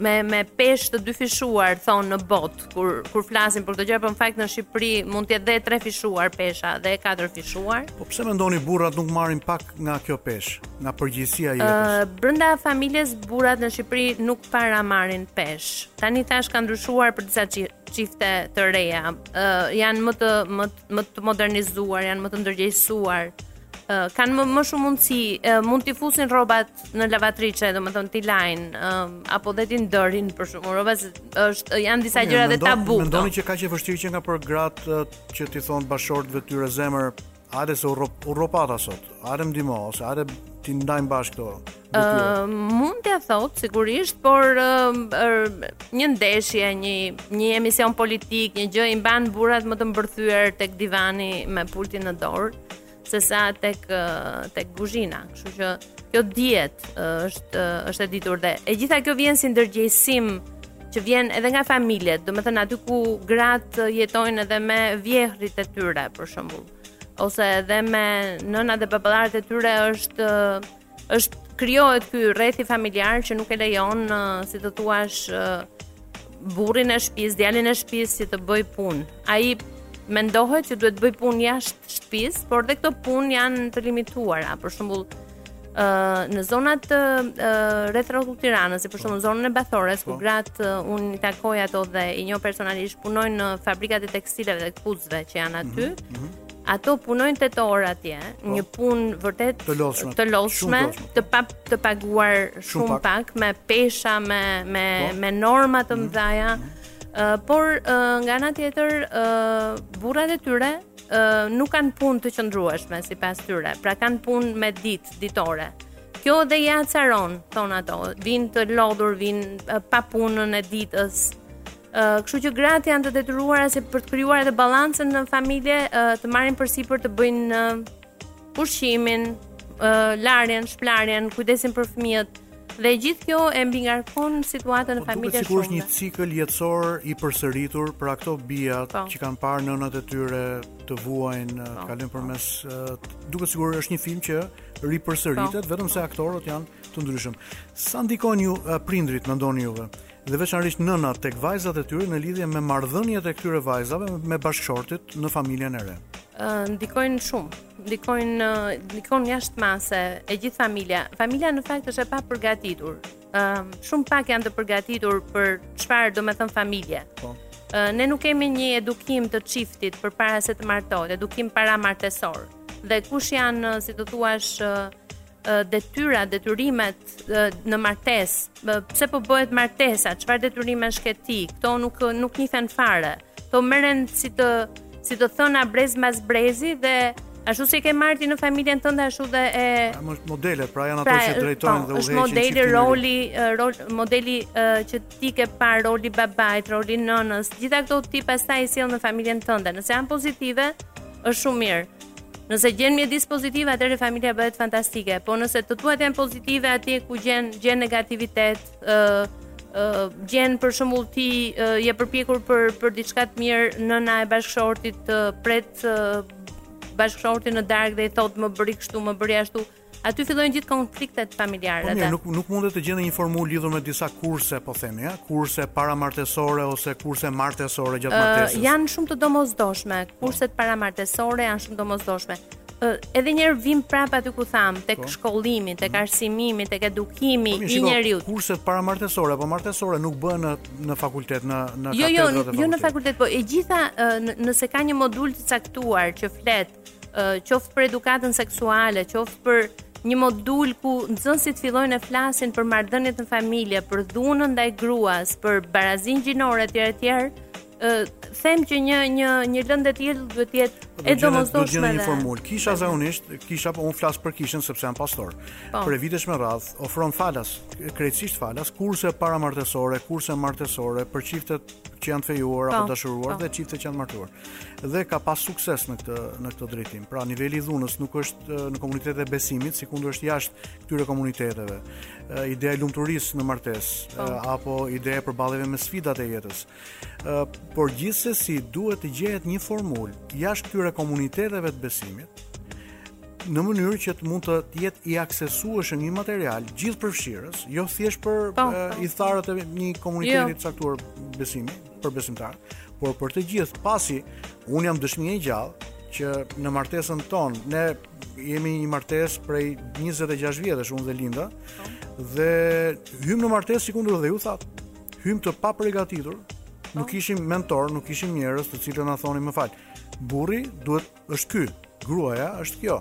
me me peshë të dyfishuar thonë në botë kur kur flasin për këtë gjë po në fakt në Shqipëri mund të jetë dhe trefishuar pesha dhe katërfishuar. Po pse mendoni burrat nuk marrin pak nga kjo peshë, nga përgjegjësia e jetës? Ëh, brenda familjes burrat në Shqipëri nuk para marrin peshë. Tani thashë ka ndryshuar për disa çifte të reja, uh, janë më të më më të modernizuar, janë më të ndërgjegjësuar. Uh, kanë më, më shumë mundësi, uh, mund t'i fusin rrobat në lavatriçe, domethënë t'i lajnë, uh, apo dhe t'i nderin për shembull rrobat, është janë disa gjëra dhe tabu. Mendoni që kaq e vështirë që nga për gratë që t'i thonë bashkëshortëve tyre zemër Hajde se u rrop, u rropata sot. Hajde më ndihmo, ose hajde t'i ndajmë bashkë këto. Uh, mund t'ia thotë sigurisht, por uh, uh, një ndeshje, një një emision politik, një gjë i mban burrat më të mbërthyer tek divani me pultin në dorë, sesa tek uh, tek kuzhina. Kështu që kjo dihet uh, është uh, është e ditur dhe e gjitha kjo vjen si ndërgjegjësim që vjen edhe nga familjet, domethënë aty ku gratë jetojnë edhe me vjehrrit e tyre për shembull, ose edhe me nënat dhe baballarët e tyre është është krijohet ky rrethi familjar që nuk e lejon si të thuash burrin e shpisë, djalin e shpisë që të bëjë punë. Ai mendohet që duhet të bëjë punë jashtë shpisë, por dhe këto punë janë të limituara. Për shembull, në zonat uh, rreth rrotull Tiranës, si për shembull zonën e Bathores, ku po. gratë uh, unë i takoj ato dhe i njoh personalisht punojnë në fabrikat e tekstileve dhe këpucëve që janë aty. Mm -hmm, mm -hmm. Ato punojnë tetë orë atje, po. një punë vërtet të lodhshme, të lodhshme, të pa të paguar shumë, shumë pak. pak me pesha, me me po. me norma të mhm. mëdha. Mm -hmm. uh, por uh, nga ana tjetër, uh, burrat e tyre uh, nuk kanë punë të qëndrueshme sipas tyre, pra kanë punë me ditë, ditore. Kjo dhe i acaron, thonë ato, vijnë të lodhur, vijnë uh, pa punën e ditës, Uh, kështu që gratë janë të detyruara si për të krijuar edhe balancën në familje uh, të marrin përsipër të bëjnë uh, ushqimin, larjen, shplarjen, kujdesin për fëmijët. Dhe gjithë kjo e mbingarkon situatën në po, familje shumë. Sikur është një cikël jetësor i përsëritur për ato bijat po. që kanë parë nënat e tyre të vuajnë, po. të kalojnë përmes duket sikur është një film që ripërsëritet vetëm se aktorët janë të ndryshëm. Sa ndikojnë prindërit mendoni juve? dhe veçanërisht nënat tek vajzat e tyre në lidhje me marrëdhëniet e këtyre vajzave me bashkëshortit në familjen e re. Ë ndikojnë shumë, ndikojnë ndikon jashtë mase e gjithë familja. Familja në fakt është e papërgatitur. Ë shumë pak janë të përgatitur për çfarë domethënë familje. Po. Ë ne nuk kemi një edukim të çiftit përpara se të martohet, edukim paramartesor. Dhe kush janë, si të thuash, detyrat, detyrimet në martesë, pse po bëhet martesa, çfarë detyrimesh ke ti, këto nuk nuk njihen fare. Këto merren si të si të thëna brez mbas brezi dhe ashtu si e ke marrë ti në familjen tënde ashtu dhe e është modele, pra janë ato pra, që drejtojnë po, dhe udhëheqin. Është modeli roli, rol, modeli që ti ke par, roli babait, roli nënës, gjitha këto ti pastaj i sjell në familjen tënde. Nëse janë pozitive, është shumë mirë. Nëse gjen mjedis pozitiv, atëherë familja bëhet fantastike. Po nëse të tuat janë pozitive atje ku gjen gjen negativitet, ë ë gjen për shembull ti uh, je përpjekur për për diçka të mirë, nëna e bashkëshortit uh, pret uh, bashkëshortin në darkë dhe i thotë më bëri kështu, më bëri ashtu, Aty fillojnë gjithë konfliktet familjare. Po mirë, nuk nuk mundet të gjendet një formulë lidhur me disa kurse, po themi, ja, kurse paramartesore ose kurse martesore gjatë uh, martesës. Ë janë shumë të domosdoshme. Kurset paramartesore janë shumë domosdoshme. Uh, edhe një herë vim prapë aty ku tham, tek po. shkollimi, tek mhm. arsimimi, tek edukimi po, i njeriu. Kurset paramartesore apo martesore nuk bëhen në në fakultet, në në jo, jo, jo, në fakultet, po e gjitha uh, nëse ka një modul të caktuar që flet qoftë për edukatën seksuale, qoftë për një modul ku nxënësit fillojnë të flasin për marrëdhëniet në familje, për dhunën ndaj gruas, për barazinë gjinore etj etj. ë them që një një një lëndë e tillë duhet të jetë po, e domosdoshme. Do të një formulë. Kisha zakonisht, kisha po un flas për kishën sepse jam pastor. Po. Prej vitesh me radhë ofron falas, krejtësisht falas, kurse paramartesore, kurse martesore për çiftet që janë të fejuar apo po, dashuruar po. dhe çifte që janë të martuar. Dhe ka pas sukses në këtë në këtë drejtim. Pra niveli i dhunës nuk është në komunitetet e besimit, sikundër është jashtë këtyre komuniteteve. Ideja e lumturisë në martesë po. apo ideja e përballjeve me sfidat e jetës. Por gjithsesi duhet të gjehet një formulë jashtë këtyre komuniteteve të besimit në mënyrë që të mund të jetë i aksesueshëm një material gjithëpërfshirës, jo thjesht për po, po. ithtarët e një komuniteti jo. të caktuar besimi, për besimtar, por për të gjithë, pasi un jam dëshmi e gjallë që në martesën tonë ne jemi një martesë prej 26 vjetesh unë dhe Linda po. dhe hym në martesë sikundër dhe ju thatë, hym të papërgatitur, nuk kishim mentor, nuk kishim njerëz të cilët të na thonin më fal. Burri duhet Është ky, gruaja është kjo.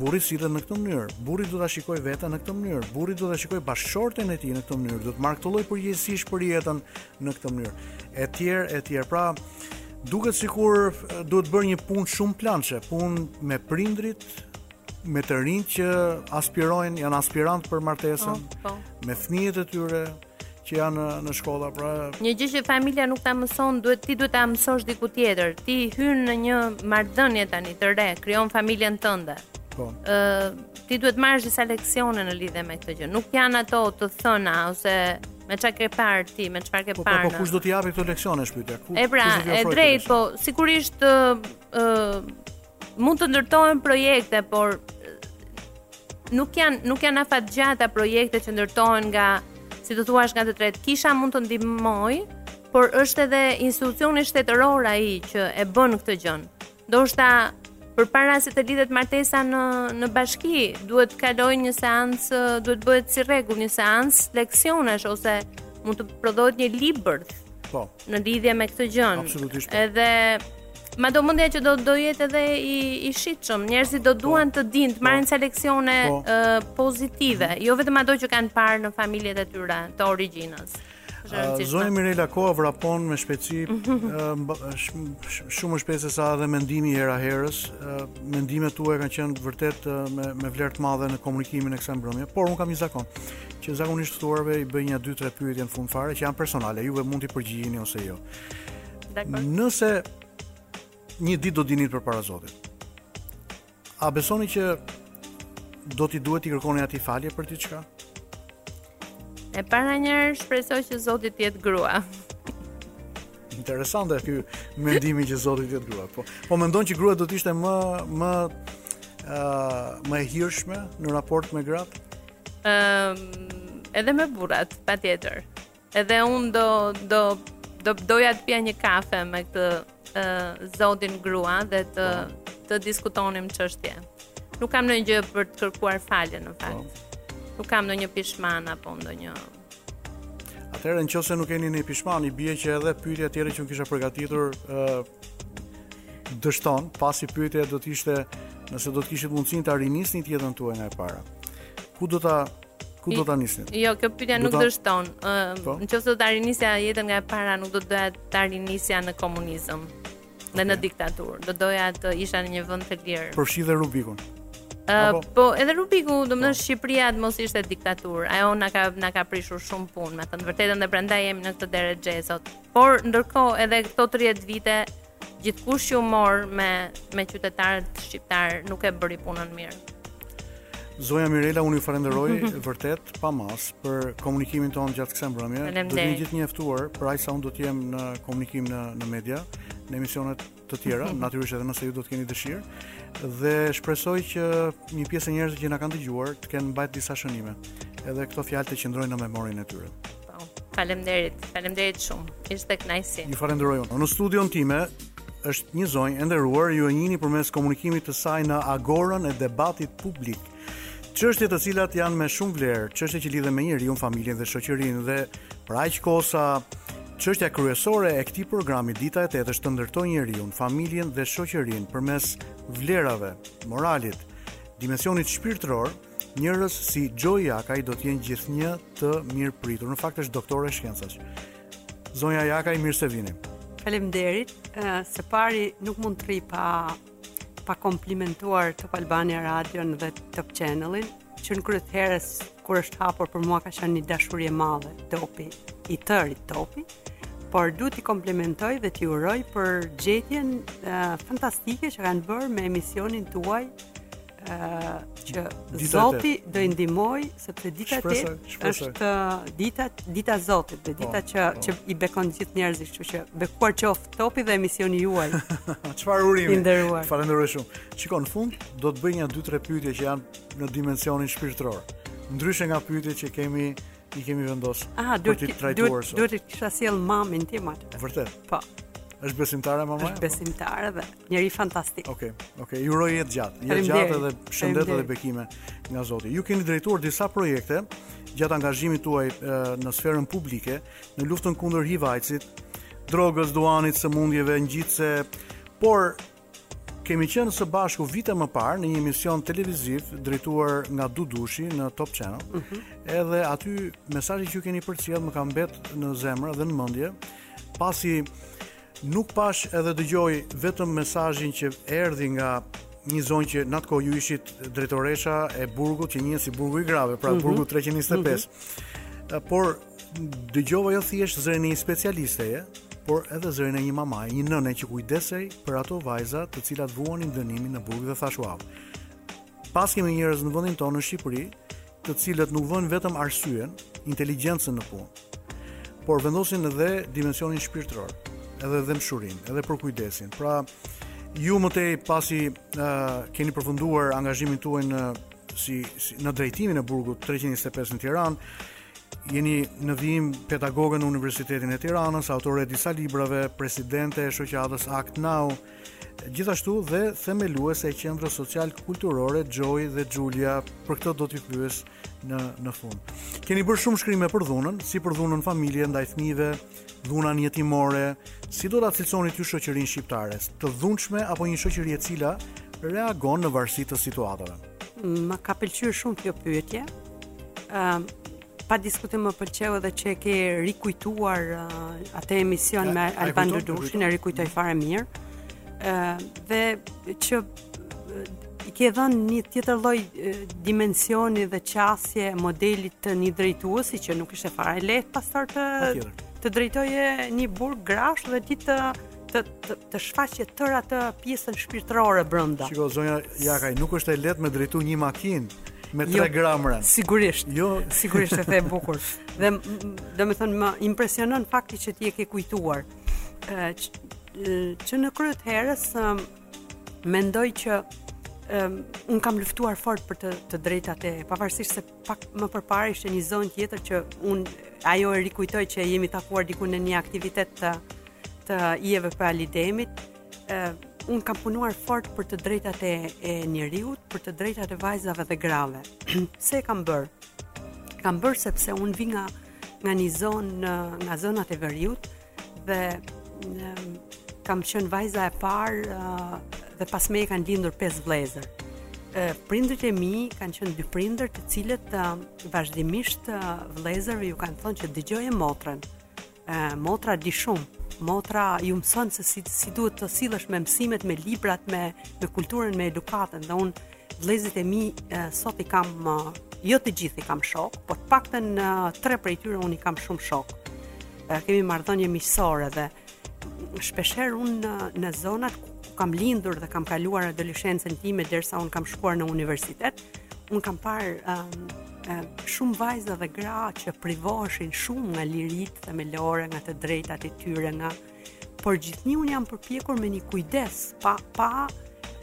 Burri sillet në këtë mënyrë. Burri duhet ta shikojë veten në këtë mënyrë. Burri do ta shikojë bashkëshorten e tij në këtë mënyrë. Do të marrë këtë lloj përgjegjësish për jetën në këtë mënyrë. Etj, etj. Pra, duket sikur duhet bërë një punë shumëplanëshe, punë me prindrit, me të rinjtë që aspirojnë, janë aspirant për martesën, po, po. me fëmijët e tyre, që janë në shkolla, pra një gjë që familja nuk ta mëson, duhet ti duhet ta mësosh diku tjetër. Ti hyn në një marrëdhënie tani të re, krijon familjen tënde. Po. Ë, uh, ti duhet të marrësh disa leksione në lidhje me këtë gjë. Nuk janë ato të thëna ose me çka ke parë ti, me çfarë ke po, po, parë. Po, po kush do t'i japë këto leksione është pyetja? Ku? E pra, e drejtë, po sigurisht ë uh, uh, Mund të ndërtohen projekte, por nuk janë nuk janë afatgjata projekte që ndërtohen nga si të thuash nga të tretë. Kisha mund të ndihmojë, por është edhe institucioni shtetëror ai që e bën këtë gjë. Ndoshta përpara se të lidhet martesa në në bashki, duhet të kalojë një seancë, duhet të bëhet si rregull një seancë leksionesh ose mund të prodhohet një libër. Po. Në lidhje me këtë gjë. Absolutisht. Po. Edhe ma do mendja që do do jetë edhe i i shitshëm. Njerëzit do po. duan të dinë, të po. marrin ca leksione uh, pozitive, jo vetëm ato që kanë parë në familjet e tyre të origjinës. Zonja Mirela koha vrapon me shpejtësi shumë më shpejt sesa edhe mendimi herë-herës mendimet tua kanë qenë vërtet me, me vlerë të madhe në komunikimin e kësaj mbrëmje por unë kam një zakon që zakonisht të ftuarve i bëj nja dy tre pyetje në fund fare që janë personale, juve mund t'i përgjigjeni ose jo. Dakord. Nëse një ditë do dilnit përpara Zotit. A besoni që do t'i duhet t'i kërkoni atij falje për diçka? E para njëherë shpresoj që Zoti t'jetë grua. Interesante ky mendimi që Zoti t'jetë grua. Po, po mendon që grua do t'ishte më, më, uh, më e hirshme në raport me gratë? Ëm um, edhe me burrat, patjetër. Edhe unë do do do doja të pija një kafe me këtë uh, zotin grua dhe të po. të diskutonim çështje. Nuk kam ndonjë gjë për të kërkuar falje në fakt. Po. Nuk kam ndonjë pishman apo ndonjë Atëherë nëse nuk keni ndonjë pishman, i bie që edhe pyetja tjetër që unë kisha përgatitur ë dështon, pasi pyetja do të ishte nëse do të kishit mundësinë ta rinisni jetën tuaj nga e para. Ku do ta Ku do ta nisni? Jo, kjo pyetja nuk dështon. Ë, po? nëse do ta rinisja jetën nga e para, nuk do të doja ta rinisja në komunizëm. dhe në diktaturë. Do doja të isha në një vend të lirë. Përfshi dhe Rubikun. Uh, po edhe Rubiku, domethënë po. Shqipëria të mos ishte diktaturë. Ajo na ka na ka prishur shumë punë, me thënë të vërtetën dhe prandaj jemi në këtë derexhe sot. Por ndërkohë edhe këto 30 vite gjithkush që u mor me me qytetarët shqiptarë nuk e bëri punën mirë. Zonja Mirela, unë ju falenderoj vërtet pa masë për komunikimin tonë gjatë kësaj mbrëmje. Do të jeni gjithnjë e ftuar, për aq sa unë do të jem në komunikim në në media, në emisione të tjera, natyrisht edhe nëse ju do të keni dëshirë. Dhe shpresoj që një pjesë e njerëzve që na kanë dëgjuar të kenë mbajt disa shënime. Edhe këto fjalë të qëndrojnë në memorien e tyre. Faleminderit, faleminderit shumë. Ishte kënaqësi. Ju falenderoj unë. Në studion time është një zonjë e nderuar, ju e njihni përmes komunikimit të saj në agorën e debatit publik. Çështje të cilat janë me shumë vlerë, çështje që lidhen me njeriun, familjen dhe shoqërinë dhe për aq kohë sa çështja kryesore e këtij programi Dita e Tetë është të ndërtojë njeriun, familjen dhe shoqërinë përmes vlerave, moralit, dimensionit shpirtëror, Njerëz si Xhoi Jakaj do të jenë gjithnjë të mirëpritur. Në fakt është doktore shkencash. Zonja Jakaj, mirë se vini. Faleminderit. Së pari nuk mund të rri pa pa komplimentuar Top Albania Radion dhe Top Channelin, që në kryet herës kur është hapur për mua ka qenë një dashuri e madhe topi i tërë i topi por du t'i komplimentoj dhe t'i uroj për gjetjen uh, fantastike që kanë bërë me emisionin tuaj që Zoti do i ndihmoj sepse dita e tetë është dita dita e Zotit, dhe dita po, që po. që i bekon gjithë njerëzit, kështu që bekuar qoftë topi dhe emisioni juaj. Çfarë urimi. Falenderoj shumë. Shiko, në fund do të bëj nja 2-3 pyetje që janë në dimensionin shpirtëror. Ndryshe nga pyetjet që kemi i kemi vendos Aha, për të trajtuar sot. Duhet të kisha sjell mamin tim atë. Vërtet. Po. Është besimtare mama? Është besimtare dhe njeri fantastik. Okej, okay, okej. Okay. I uroj jetë gjatë, jetë gjatë dhe shëndet dhe bekime nga Zoti. Ju keni drejtuar disa projekte gjatë angazhimit tuaj në sferën publike në luftën kundër HIV/AIDS-it, drogës, duhanit, sëmundjeve ngjitëse, por Kemi qenë së bashku vite më parë në një emision televiziv drejtuar nga Dudushi në Top Channel. Mm -hmm. Edhe aty mesazhi që ju keni përcjell më ka mbet në zemër dhe në mendje, pasi nuk pash edhe dëgjoj vetëm mesazhin që erdhi nga një zonjë që në atë kohë ju ishit drejtoresha e burgut që njihet si burgu i grave, pra mm -hmm. burgu 325. Mm -hmm. Por Dëgjova jo thjesht zërin e një specialisteje, por edhe zërin e një mamaje, një nëne që kujdesej për ato vajza të cilat vuanin dënimin në burg dhe thash wow. Paskemi njerëz në vendin tonë në Shqipëri, të cilët nuk vënë vetëm arsyen, inteligjencën në punë, por vendosin edhe dimensionin shpirtëror, edhe dhemshurinë, edhe përkujdesin. Pra, ju më tej pasi uh, keni përfunduar angazhimin tuaj në si, si në drejtimin e burgut 325 në Tiranë, Jeni në vijim pedagoge në Universitetin e Tiranës, autore e disa librave, presidente e shoqatës Act Now, gjithashtu dhe themeluese e Qendrës Social Kulturore Joy dhe Julia, për këtë do t'ju pyes në në fund. Keni bërë shumë shkrime për dhunën, si për dhunën në familje ndaj fëmijëve, Dhunën gjinore, si do ta cilësoni ju shoqërinë shqiptare, të dhunshme apo një shoqëri e cila reagon në varësi të situatave? Më ka pëlqyer shumë kjo pyetje. Ëm uh, pa diskutim më pëlqeu edhe që e ke rikujtuar uh, atë emision me Alban Dudushin, e rikujtoj fare mirë. Ëm uh, dhe që i ke dhënë një tjetër lloj dimensioni dhe qasje modelit të një drejtuesi që nuk ishte fare e lehtë pastaj të të drejtoje një burg grash dhe ti të të të, të shfaqje tërë atë pjesën shpirtërore brenda. Shikoj zonja Jakaj, nuk është e lehtë me drejtu një makinë me 3 jo, gra mbrena. Sigurisht. Jo, sigurisht e the bukur. Dhe domethënë më impresionon fakti që ti e ke kujtuar. Ë që në krye të herës Mendoj që um, un kam luftuar fort për të të drejtat e pavarësisht se pak më përpara ishte një zonjë tjetër që un ajo e rikujtoj që jemi takuar diku në një aktivitet të të Yjeve pra, Ali Demit. Um, un kam punuar fort për të drejtat e e njeriut, për të drejtat e vajzave dhe grave. Pse e kam bërë? Kam bërë sepse un vij nga nga një zonë nga zonat e veriut, dhe kam qenë vajza e parë uh, dhe pas meje kanë lindur pesë vëllezër. Uh, prindërit e mi kanë qenë dy prindër të cilët uh, vazhdimisht uh, vëllezërve u kanë thënë që dëgjoje motrën. Uh, motra di shumë. Motra ju mëson se si si duhet të sillesh me mësimet, me librat, me me kulturën, me edukatën dhe unë Vllezrit e mi sot i kam jo të gjithë i kam shokë, por të paktën tre prej tyre unë i kam shumë shokë. Kemi marrëdhënie miqësore dhe shpeshherë unë në, në zonat ku kam lindur dhe kam kaluar adoleshencën time derisa unë kam shkuar në universitet, unë kam parë um, shumë vajza dhe gra që privoheshin shumë nga liritë themelore, nga të drejtat e tyre, nga por gjithnjë unë jam përpjekur me një kujdes, pa, pa,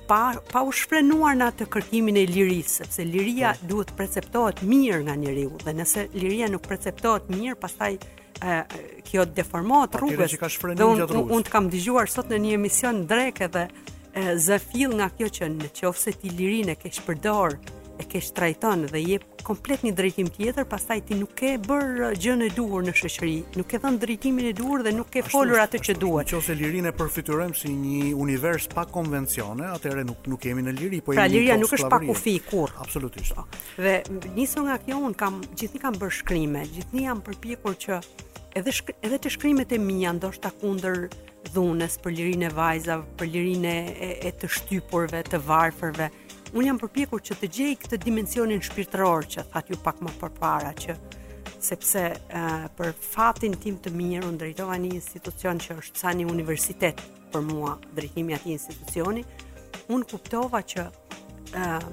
pa, pa u shfrenuar në atë kërkimin e lirisë, sepse liria, po, duhet të perceptohet mirë nga njeriu, dhe nëse liria nuk perceptohet mirë, pastaj kjo deformohet rrugës. Dhe unë un të kam dëgjuar sot në një emision dreke edhe zë fill nga kjo që në qoftë se ti lirinë e keqpërdor, e keqtrajton dhe i jep komplet një drejtim tjetër, pastaj ti nuk ke bërë gjënë e duhur në shoqëri, nuk ke dhënë drejtimin e duhur dhe nuk ke folur atë që duhet. Nëse lirinë e përfytyrojmë si një univers pa konvencione, atëherë nuk nuk jemi në liri, po pra, jemi. Pra liria nuk është pa kufi kurrë. Absolutisht. Po. Dhe nisur nga kjo un kam gjithnjë kam bërë shkrime, gjithnjë jam përpjekur që edhe shk edhe te shkrimet e mia ndoshta kundër dhunës, për lirinë e vajzave, për lirinë e, e, e të shtypurve, të të varfërve, Unë jam përpjekur që të gjej këtë dimensionin shpirtëror që thatë ju pak më përpara që sepse uh, për fatin tim të mirë unë drejtova një institucion që është sa një universitet për mua drejtimi atij institucioni, unë kuptova që uh,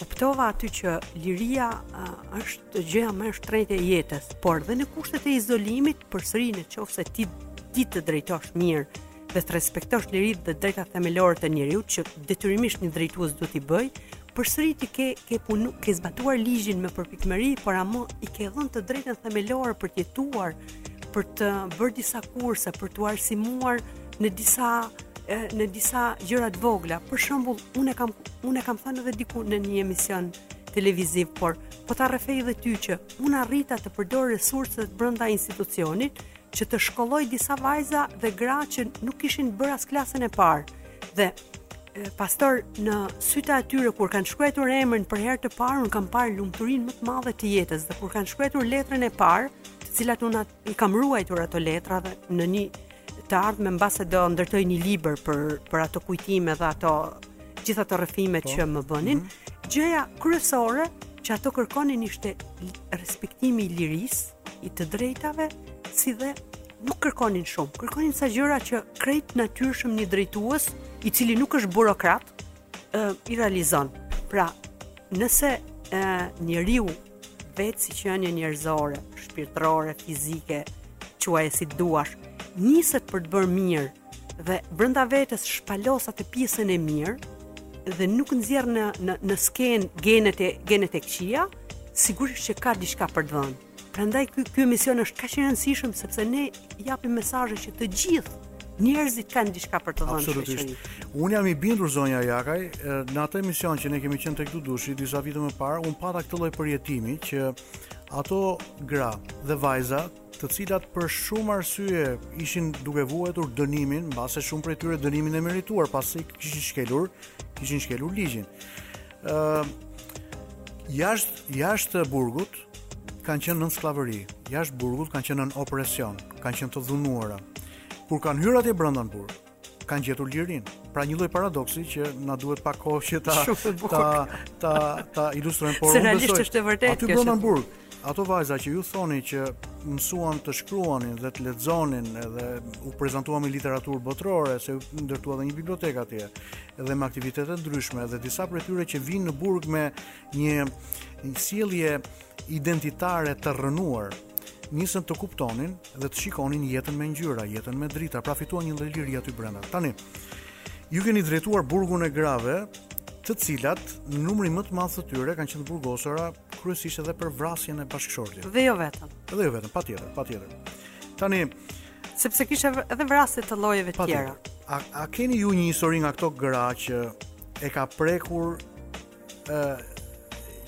kuptova aty që liria uh, është gjëja më e shtrenjtë e jetës, por dhe në kushtet e izolimit, përsëri në qoftë se ti di të drejtosh mirë dhe të respektosh liritë dhe drejtat themelore të njeriut që detyrimisht një drejtues duhet t'i bëjë, përsëri ti ke ke punu, ke zbatuar ligjin me përpikmëri, por ama i ke dhënë të drejtën themelore për të jetuar, për të bërë disa kurse, për t'u arsimuar në disa në disa gjëra të vogla. Për shembull, unë kam unë kam thënë edhe diku në një emision televiziv, por po ta rrëfej edhe ty që unë arrita të përdor resurset brenda institucionit, që të shkolloj disa vajza dhe gra që nuk kishin bërë as klasën e parë. Dhe pastaj në sytë e atyre kur kanë shkruar emrin për herë të parë, un kam parë lumturinë më të madhe të jetës dhe kur kanë shkruar letrën e parë, të cilat un i kam ruajtur ato letra dhe në një të ardhme mbase do ndërtoj një libër për për ato kujtime dhe ato gjithato rrëfime po. që më bënin, mm -hmm. gjëja kryesore që ato kërkonin ishte respektimi i lirisë, i të drejtave, si dhe nuk kërkonin shumë, kërkonin ca gjëra që krejt natyrshëm një drejtues, i cili nuk është burokrat, ë i realizon. Pra, nëse ë njeriu vetë si qenie njerëzore, shpirtërore, fizike, quaje si të duash, niset për të bërë mirë, dhe brenda vetes shpalos atë pjesën e mirë dhe nuk nxjerr në në në skenë genet e genet e këqija, sigurisht që ka diçka për të dhënë. Prandaj ky ky emision është kaq i rëndësishëm sepse ne japim mesazhe që të gjithë njerëzit kanë diçka për të dhënë shoqëri. Unë jam i bindur zonja Jakaj, në atë emision që ne kemi qenë tek Dudushi disa vite më parë, un pata këtë lloj përjetimi që ato gra dhe vajza të cilat për shumë arsye ishin duke vuajtur dënimin, mbase shumë prej tyre dënimin e merituar, pasi kishin shkelur, kishin shkelur ligjin. Ë uh, jashtë jashtë burgut kanë qenë nën skllavëri, jashtë burgut kanë qenë nën opresion, kanë qenë të dhunuara. Kur kanë hyrë atje brenda në burg, kanë gjetur lirinë. Pra një lloj paradoksi që na duhet pak kohë që ta ta ta ta ilustrojmë por unë besoj. Është e vërtetë. Aty brenda në burg, ato vajza që ju thoni që mësuan të shkruanin dhe të lexonin edhe u prezantuan me literaturë botërore se u ndërtua dhe një bibliotekë atje dhe me aktivitete të ndryshme dhe disa prej tyre që vijnë në burg me një sjellje identitare të rrënuar, nisën të kuptonin dhe të shikonin jetën me ngjyra, jetën me drita, pra fituan një lloj liri aty brenda. Tani, ju keni drejtuar burgun e grave, të cilat në numrin më të madh të tyre kanë qenë të burgosura kryesisht edhe për vrasjen e bashkëshortit. Dhe jo vetëm. Dhe jo vetëm, patjetër, patjetër. Tani, sepse kishte edhe vrasje të llojeve të tjera. A, a keni ju një histori nga këto gra që e ka prekur ë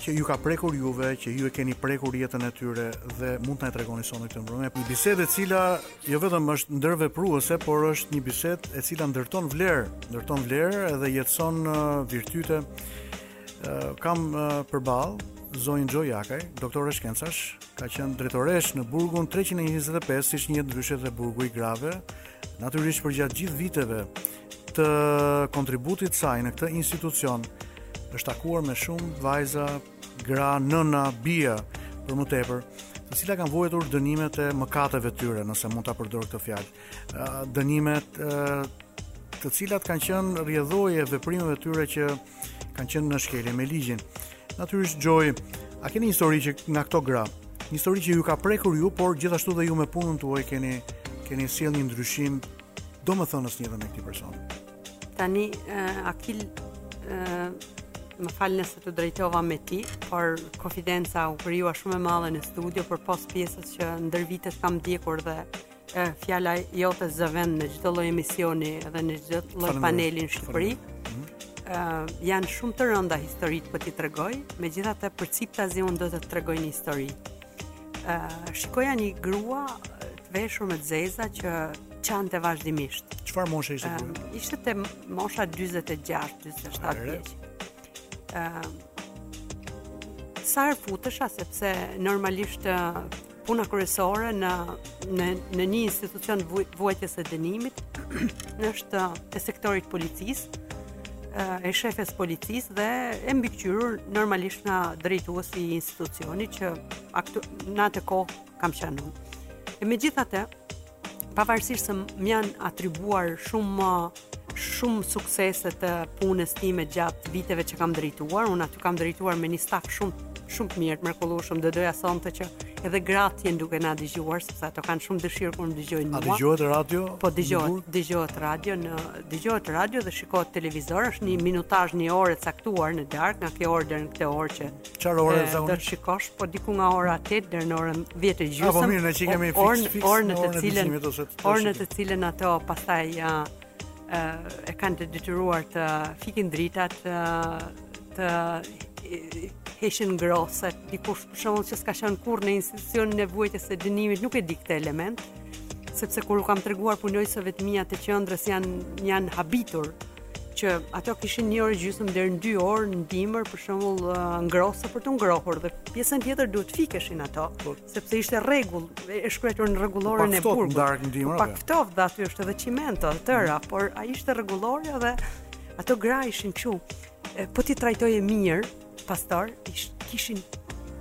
që ju ka prekur juve, që ju e keni prekur jetën e tyre dhe mund të na e tregoni sonte këtë mbrëmje. Një bisedë e cila jo vetëm është ndërvepruese, por është një bisedë e cila ndërton vlerë, ndërton vlerë edhe jetëson uh, virtyte. Uh, kam uh, përballë zonjën Xhoi Jakaj, doktore shkencash, ka qenë drejtoreshë në burgun 325, siç njihet ndryshe dhe burgu i grave, natyrisht përgjatë gjithë viteve, të kontributit të saj në këtë institucion është takuar me shumë vajza, gra, nëna, bija për më tepër, të cilat kanë vuajtur dënimet e mëkateve të tyre, nëse mund ta përdor këtë fjalë. Dënimet të cilat kanë qenë rrjedhojë e veprimeve të tyre që kanë qenë në shkelje me ligjin. Natyrisht Xhoi, a keni një histori që nga këto gra, një histori që ju ka prekur ju, por gjithashtu dhe ju me punën tuaj keni keni sjellë një ndryshim Domethënë është një dhe me këtë person. Tani, uh, Akil, uh, më fal nëse t'u drejtova me ti, por konfidenca u krijua shumë e madhe në studio, përpos pjesës që ndër vite të kam ndjekur dhe uh, fjala jote zë vend në çdo lloj emisioni dhe në çdo lloj paneli në Shqipëri. Uh, janë shumë të rënda historitë për t'i treguar, megjithatë përciptazi unë do të tregoj një histori. Uh, shikoja një grua veshur me të zeza që qante vazhdimisht. Çfarë moshe ishte kjo? Uh, ishte te mosha 26, 27 vjeç. Ëm uh, sa herë futesha sepse normalisht uh, puna kryesore në në në një institucion të vuajtjes së dënimit në është uh, e sektorit të policisë uh, e shefes së policisë dhe e mbikëqyrur normalisht nga drejtuesi i institucionit që aktu, në atë kohë kam qenë unë. E megjithatë, pavarësisht se më janë atribuuar shumë shumë suksese të punës time gjatë viteve që kam drejtuar. Unë aty kam drejtuar me një staf shumë shumë të mirë, të mrekullueshëm. Do doja sonte që edhe gratë të jenë duke na dëgjuar sepse ato kanë shumë dëshirë kur më dëgjojnë mua. A dëgjohet radio? Po dëgjohet, dëgjohet radio në dëgjohet radio dhe shikohet televizor, është një minutazh, një orë e caktuar në darkë, nga kjo orë deri në këtë orë që Çfarë ore zakonisht? Do të shikosh po diku nga ora 8 deri në orën 10 e gjysmë. Po mirë, ne që kemi fikse orën në të cilën orën në të cilën ato pastaj ja ë e kanë të detyruar të fikin dritat të të heqin ngrohëset, dikush për shembull që s'ka qenë kurrë në institucionin e vuajtjes së dënimit, nuk e di këtë element, sepse kur u kam treguar punonjësve të mia të qendrës janë janë habitur që ato kishin një orë gjysmë deri në 2 orë në dimër, për shembull, ngrohëse për t'u ngrohur dhe pjesën tjetër duhet të fikeshin ato, Po, sepse ishte rregull, e shkruar në rregulloren e burgut. Pak ftohtë në dimër. Pak ftohtë dhe aty është edhe çimento të tëra, mm. por ajo ishte rregullorja dhe ato gra ishin çu. Po t'i trajtoje mirë, pastaj, kishin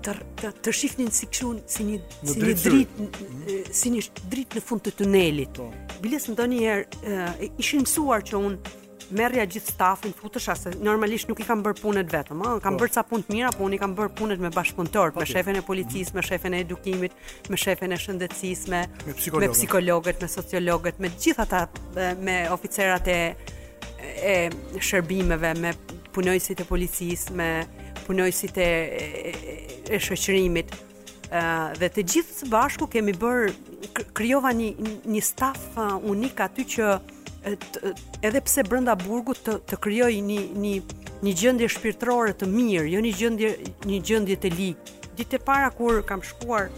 të të, të shifnin si kështu si një në si një dritë si një dritë në fund të tunelit. Po. Biles ndonjëherë ishin mësuar që unë merrja gjithë stafin futesha se normalisht nuk i kam bërë punët vetëm, ëh, kam po. bërë ca punë të mira, po unë i kam bërë punët me bashkëpunëtorët, me shefen e policisë, me shefen e edukimit, me shefen e shëndetësisë, me me psikologët, me sociologët, me gjithë ata me oficerat e e shërbimeve me punonjësit e policisë, me punonjësit e e shoqërimit. ë dhe të gjithë së bashku kemi bërë krijova një një staf uh, unik aty që e, të, edhe pse brenda burgut të të krijoj një një një gjendje shpirtërore të mirë, jo një gjendje një gjendje të ligë. Ditët e para kur kam shkuar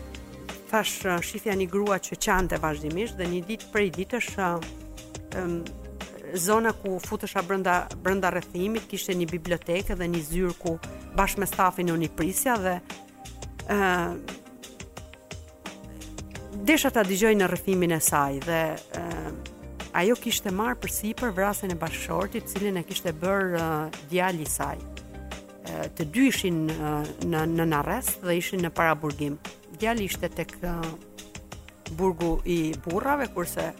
thashë uh, shifja një grua që qante vazhdimisht dhe një ditë prej ditësh uh, um, zona ku futesha brenda brenda rrethimit kishte një bibliotekë dhe një zyrë ku bashkë me stafin unë i prisja dhe ë uh, desha ta dëgjoj rrëfimin e saj dhe uh, ajo kishte marrë përsipër vrasjen e bashkëshortit, të cilin e kishte bërë uh, djali i saj. Uh, të dy ishin uh, në në arrest dhe ishin në paraburgim. Djali ishte tek uh, burgu i burrave kurse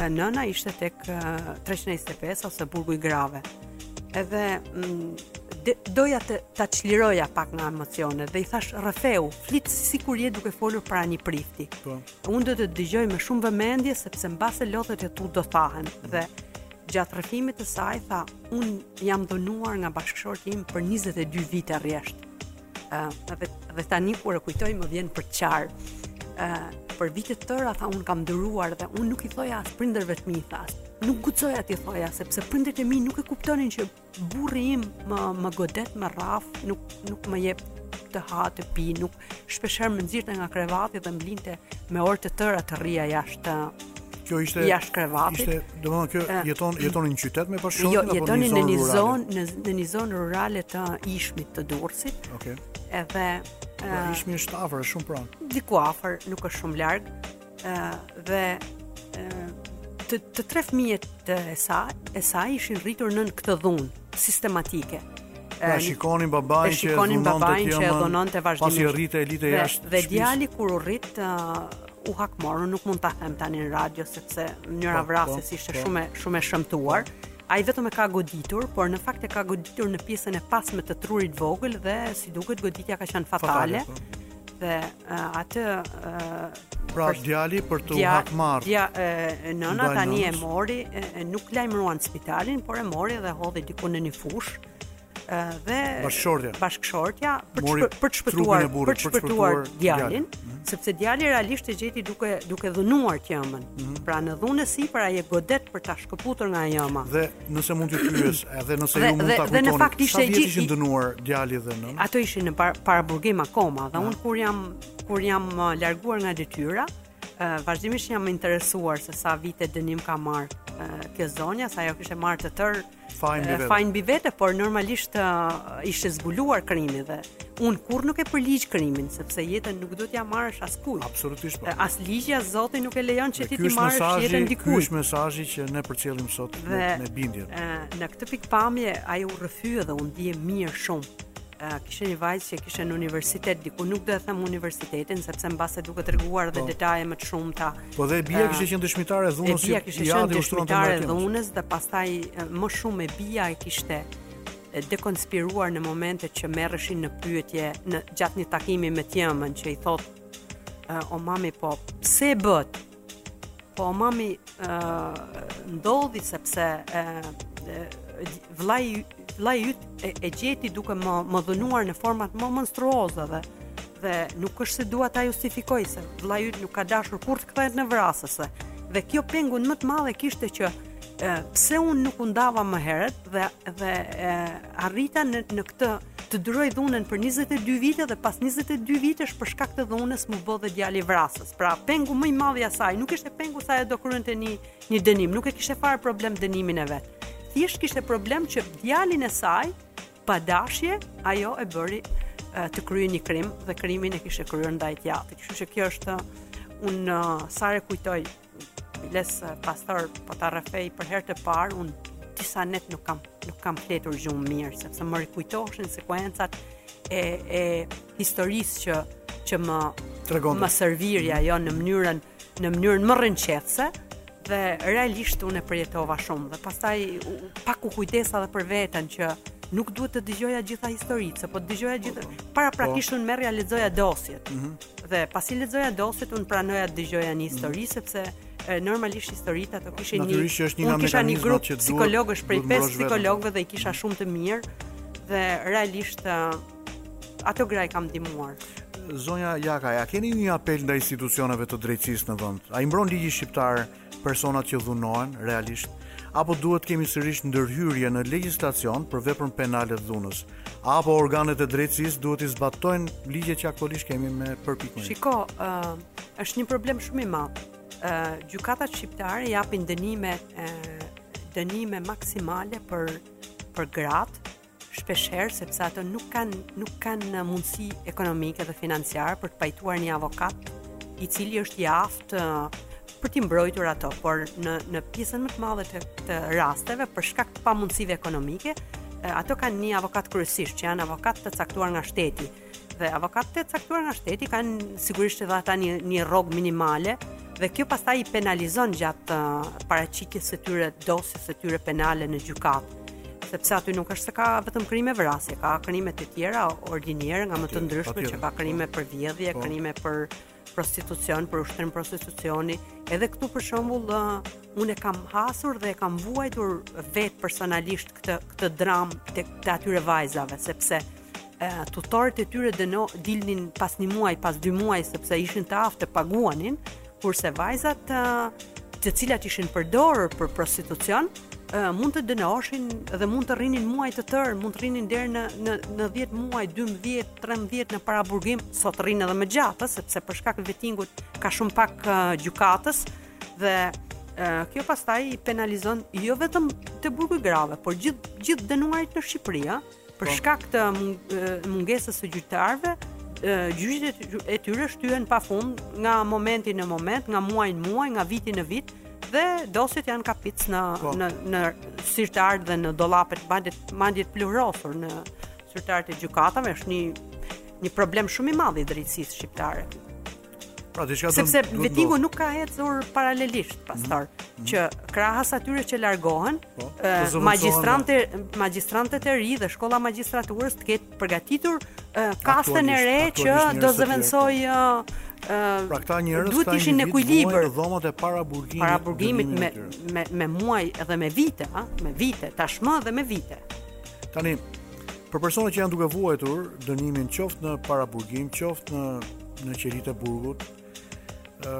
Nëna ishte tek 325 ose burgu i grave. Edhe mm, doja të ta çliroja pak nga emocionet dhe i thashë rrëfehu, flit sikur je duke folur para një prifti. Po. Unë do të dëgjoj me shumë vëmendje sepse mbase lotët e tu do thahen dhe gjatë rrëfimit të saj tha, unë jam dhunuar nga bashkëshorti im për 22 vite rresht. uh, dhe, dhe tani kur e kujtoj më vjen për të qarë, uh, për vite të tëra tha unë kam duruar dhe unë nuk i thoja as prindërve të mi tha, nuk guxoja t'i thoja sepse prindërit e mi nuk e kuptonin që burri im më më godet më rraf, nuk nuk më jep të ha të pi, nuk shpeshherë më nxirrte nga krevati dhe më linte me orë të tëra të rria jashtë Kjo ishte jashtë krevatit. Ishte, domethënë kjo e, jeton jeton në një qytet me pashon jo, apo në një zonë rurale. Jo, jetoni në një zonë në në një zonë rurale të Ishmit të Durrësit. Okej. Okay. Edhe pra, e, Ishmi është afër, është shumë pranë. Diku afër, nuk është shumë larg. ë dhe ë të të tre fëmijët e saj e saj ishin rritur nën këtë dhunë sistematike. Pra shikonin babain që shikonin babain që dhunonte vazhdimisht. Pasi rritë elite jashtë. Dhe djali kur u rrit u hakmor, unë nuk mund ta them tani në radio sepse mënyra po, vrasjes po, ishte po. shumë shumë e shëmtuar. Ai vetëm e ka goditur, por në fakt e ka goditur në pjesën e pasme të trurit të vogël dhe si duket goditja ka qenë fatale. Dhe uh, atë uh, pra për, djali për të dja, hakmar. Ja, uh, nëna tani e mori, uh, nuk lajmëruan spitalin, por e mori dhe e hodhi diku në një fushë dhe bashkëshortja bashkëshortja për të për të shpëtuar për të shpëtuar djalin mhm. sepse djali realisht e gjeti duke duke dhunuar të jëmën mm -hmm. pra në dhunë e sipër ai e godet për ta shkëputur nga e jëma dhe nëse mund të pyes edhe nëse ju mund ta kujtoni dhe në fakt ishte i gjithë ishin dënuar djali dhe nëna ato ishin në par, para burgim akoma dhe unë kur jam kur jam uh, larguar nga detyra uh, vazhdimisht jam interesuar se sa vite dënim ka marrë uh, kjo zonja se ajo kishte marrë të tërë Fajin mbi vete. Fajin mbi vete, por normalisht uh, ishte zbuluar krimi dhe unë kurrë nuk e përligj krimin sepse jetën nuk do t'ia marrësh askujt. Absolutisht po. As ligji as Zoti nuk e lejon që ti t'i marrësh jetën dikujt. Ky është mesazhi që ne përcjellim sot dhe, me, me bindjen. Ë në këtë pikëpamje ai u rrëfye dhe u ndje mirë shumë. uh, kishte një vajzë që kishte në universitet diku, nuk do e them universitetin sepse mbase duke treguar dhe po. detaje më të shumta. Po dhe e bija kishte qenë dëshmitare e dhunës. E bija kishte qenë dëshmitare e dhunës dhe pastaj më shumë e bija e kishte dekonspiruar në momentet që merreshin në pyetje në gjatë një takimi me të jëmën që i thotë uh, o mami po pse e bëtë? Po mami ë ndodhi sepse ë vllai vllai yt e, e gjeti duke më më dhunuar në format më monstruoze dhe nuk është se dua ta justifikoj se vllai yt nuk ka dashur kurrë të kthehet në vrasës. Dhe kjo pengun më të madhe kishte që pse unë nuk u ndava më herët dhe dhe e, arrita në në këtë të duroj dhunën për 22 vite dhe pas 22 vitesh për shkak të dhunës m'u bë dhe djali vrasës. Pra pengu më i madh i saj nuk ishte pengu se do kryente një një dënim, nuk e kishte fare problem dënimin e vet. Thjesht kishte problem që djalin e saj pa dashje ajo e bëri të kryejë një krim dhe krimin e kishte kryer ndaj të jatit. Kështu që kjo është unë uh, sa herë e kujtoj Biles eh, pastor, po ta rrëfej për herë të parë, unë disa net nuk kam nuk kam fletur gjumë mirë, sepse më rikujtoheshin sekuencat e e historisë që që më tregon më serviri ajo në mënyrën në mënyrën më rënqethëse dhe realisht unë e përjetova shumë dhe pastaj pak u kujdesa edhe për veten që nuk duhet të dëgjoja gjitha historitë, se po të dëgjoja gjithë po. paraprakisht po. unë merrja lexoja dosjet. Mm -hmm. Dhe pasi lexoja dosjet unë pranoja të dëgjoja një histori mm. sepse e, normalisht historitë ato kishin një unë kisha një grup psikologësh prej pesë psikologëve dhe i kisha shumë të mirë dhe realisht ato gra i kam ndihmuar. Zonja Jaka, a keni një apel ndaj institucioneve të drejtësisë në vend? A i mbron ligji shqiptar? personat që dhunohen realisht, apo duhet të kemi sërish ndërhyrje në legjislacion për veprën penale të dhunës, apo organet e drejtësisë duhet t'i zbatojnë ligjet që aktualisht kemi me përpikmëri. Shiko, uh, është një problem shumë i madh. Uh, gjykatat shqiptare japin dënime, uh, dënime maksimale për, për gratë, shpeshherë sepse ato nuk kanë nuk kanë uh, mundësi ekonomike dhe financiare për të pajtuar një avokat i cili është i aftë uh, për t'i mbrojtur ato, por në në pjesën më të madhe të, të rasteve për shkak të pamundësive ekonomike, uh, ato kanë një avokat kryesisht që janë avokat të caktuar nga shteti. Dhe avokatët e caktuar nga shteti kanë sigurisht edhe ata një një rrogë minimale dhe kjo pastaj i penalizon gjatë uh, paraqitjes së tyre dosjes së tyre penale në gjykatë sepse aty nuk është se ka vetëm krime vrasje, ka krime të tjera ordinere nga më të ndryshme që ka krime për vjedhje, po. krime për prostitucion, për ushtrim prostitucioni, edhe këtu për shembull unë e kam hasur dhe e kam vuajtur vetë personalisht këtë këtë dramë të, të atyre vajzave, sepse e, tutorët e tyre dëno dilnin pas një muaji, pas dy muaj sepse ishin të aftë të paguanin, kurse vajzat e, të cilat ishin përdorur për prostitucion, mund të dënoheshin dhe mund të rrinin muaj të tërë, mund të rrinin deri në në në 10 muaj, 12, 13 në paraburgim sot rrinë edhe më gjatë, sepse për shkak të vetingut ka shumë pak uh, gjykatës dhe uh, kjo pastaj i penalizon jo vetëm te burgu i grave, por gjithë gjithë dënuarit në Shqipëri, ë, për po. shkak të mungesës së gjyqtarëve, gjyqet e tyre shtyhen pafund nga momenti në moment, nga muaj në muaj, nga viti në vit dhe dosjet janë kapicë në po. në në sirtarët dhe në dollapët madje madje pluhrosur në Sirtarët e gjykatave është një një problem shumë i madh i drejtësisë shqiptare. Pra diçka do sepse vetingu nuk ka ecur paralelisht pastaj mm -hmm. që krahas atyre që largohen po, po magjistratë magjistratët e ri dhe shkolla magjistraturës të ketë përgatitur kastën e re që do zëvendësojë pra këta njerëz duhet të ishin në ekuilibër dhomat e paraburgimit paraburgimit me me me muaj dhe me vite ha me vite tashmë dhe me vite Tani, për personat që janë duke vuajtur dënimin qoftë në paraburgim, qoftë në në qelitë e burgut, ë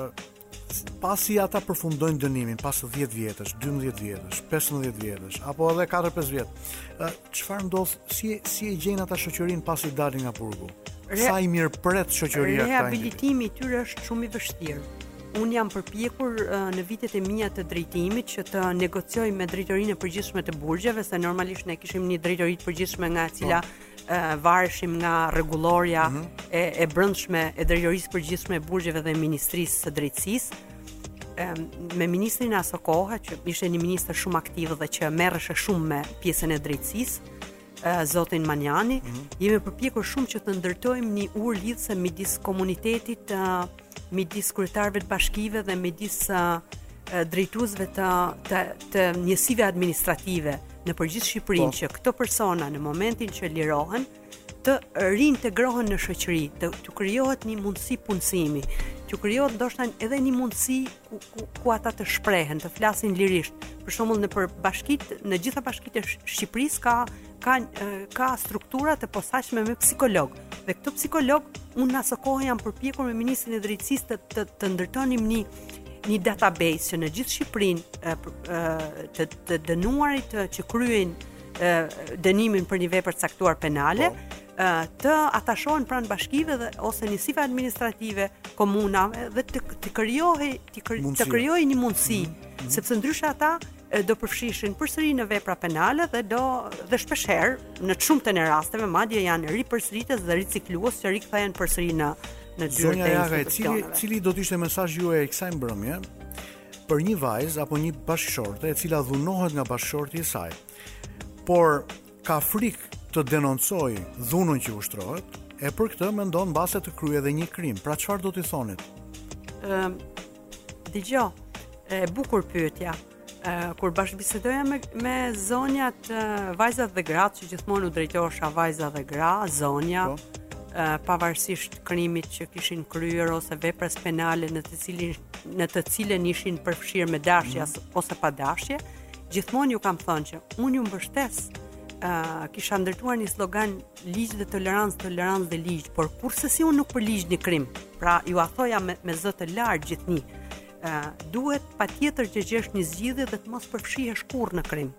pasi ata përfundojnë dënimin pas 10 vjetësh, 12 vjetësh, 15 vjetësh apo edhe 4-5 vjet. Ë çfarë ndodh si si e gjejnë ata shoqërinë pasi dalin nga burgu? Sa i mirëpret shoqëria këta? Rehabilitimi i tyre është shumë i vështirë. Unë jam përpjekur në vitet e mia të drejtimit që të negocioj me drejtorinë e përgjithshme të burgjeve, se normalisht ne kishim një drejtori të përgjithshme nga e cila po varëshim nga rregullorja mm -hmm. e e brendshme e drejtorisë përgjithshme e burgjeve dhe ministrisë së drejtësisë me ministrin e asokohe që ishte një ministër shumë aktiv dhe që merreshe shumë me pjesën e drejtësisë zotin Manjani, mm -hmm. jemi përpjekur shumë që të ndërtojmë një urë lidhëse midis komunitetit, midis kryetarëve të bashkive dhe midis drejtuesve të, të, të njësive administrative në për gjithë Shqipërinë po. që këto persona në momentin që lirohen, të riintegrohen në shoqëri, të, t'u krijohet një mundësi punësimi, t'u krijohet ndoshta edhe një mundësi ku, ku, ku ata të shprehen, të flasin lirisht. Për shembull në për bashkitë, në gjitha bashkitë e Shqipërisë ka ka ka struktura të posaçme me psikologë. Dhe këto psikologë unë në asokohe jam përpjekur me ministrin e drejtësisë të, të, të ndërtonim një një database që në gjithë Shqipërinë të të dënuarit që kryejnë dënimin për një vepër caktuar penale, po. të atashohen pranë bashkive dhe ose njësive administrative komunave dhe të, të krijohej të, të krijohej një mundësi mm -hmm. sepse ndryshe ata do përfshiheshin përsëri në vepra penale dhe do dhe shpeshherë në shumtën e rasteve madje janë ripërsëritës dhe riciklues që rikthehen përsëri në në dyert e institucioneve. Cili cili do të ishte mesazhi juaj i kësaj mbrëmje për një vajzë apo një bashkëshorte e cila dhunohet nga bashkëshorti i saj? Por ka frikë të denoncojë dhunën që ushtrohet, e për këtë mendon mbase të kryejë edhe një krim. Pra çfarë do t'i thonit? Ëm dëgjo, e bukur pyetja. Kur bashkëbisedoja me, me zonjat, vajzat dhe gratë, që gjithmonë u drejtosha vajza dhe gra, zonja, po pavarësisht krimit që kishin kryer ose veprës penale në të cilin në të cilën ishin përfshirë me dashje mm. ose pa dashje, Gjithmonë ju kam thënë që unë ju mbështes. Uh, kisha ndërtuar një slogan ligj dhe tolerancë, tolerancë dhe ligj, por kurrsesi unë nuk përligj një krim. Pra jua thoja me, me zë të lartë gjithnjë, uh, duhet patjetër të gjesh një zgjidhje dhe të mos përfshihesh kurrë në krim.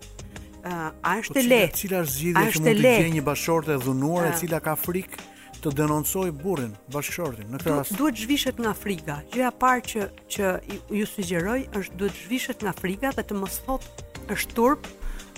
Uh, a është po e lehtë? Cila është zgjidhja që mund të gjejë një bashkëshorte e dhunuar e cila ka frikë? të denoncojë burrin, bashkëshortin, në këtë rast? Duhet të zhvishet nga frika. Gjëja e parë që që ju sugjeroj është duhet të zhvishet nga frika dhe të mos thotë është turp,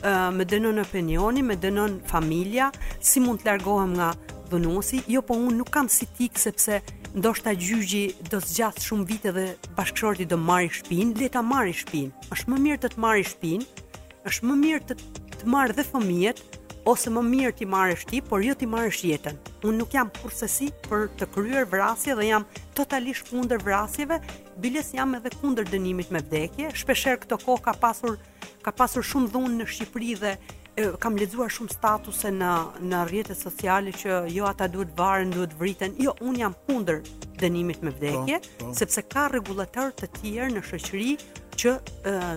uh, më dënon opinioni, më dënon familja, si mund të largohem nga dhunuesi? Jo, po unë nuk kam si t'ik sepse ndoshta gjyqi do të zgjat shumë vite dhe bashkëshorti do marrë shtëpinë, le ta marrë shtëpinë. Është më mirë të të marrë shtëpinë Është më mirë të të marrë dhe fëmijët ose më mirë t'i marrësh ti, por jo t'i marrësh jetën. Unë nuk jam kurrsesi për të kryer vrasje dhe jam totalisht kundër vrasjeve, biles jam edhe kundër dënimit me vdekje. Shpeshherë këto kohë ka pasur ka pasur shumë dhunë në Shqipëri dhe e, kam lexuar shumë statuse në në rrjetet sociale që jo ata duhet varen, duhet vriten. Jo, unë jam kundër dënimit me vdekje. Po. po. sepse ka rregullatorë të tjerë në shoqëri që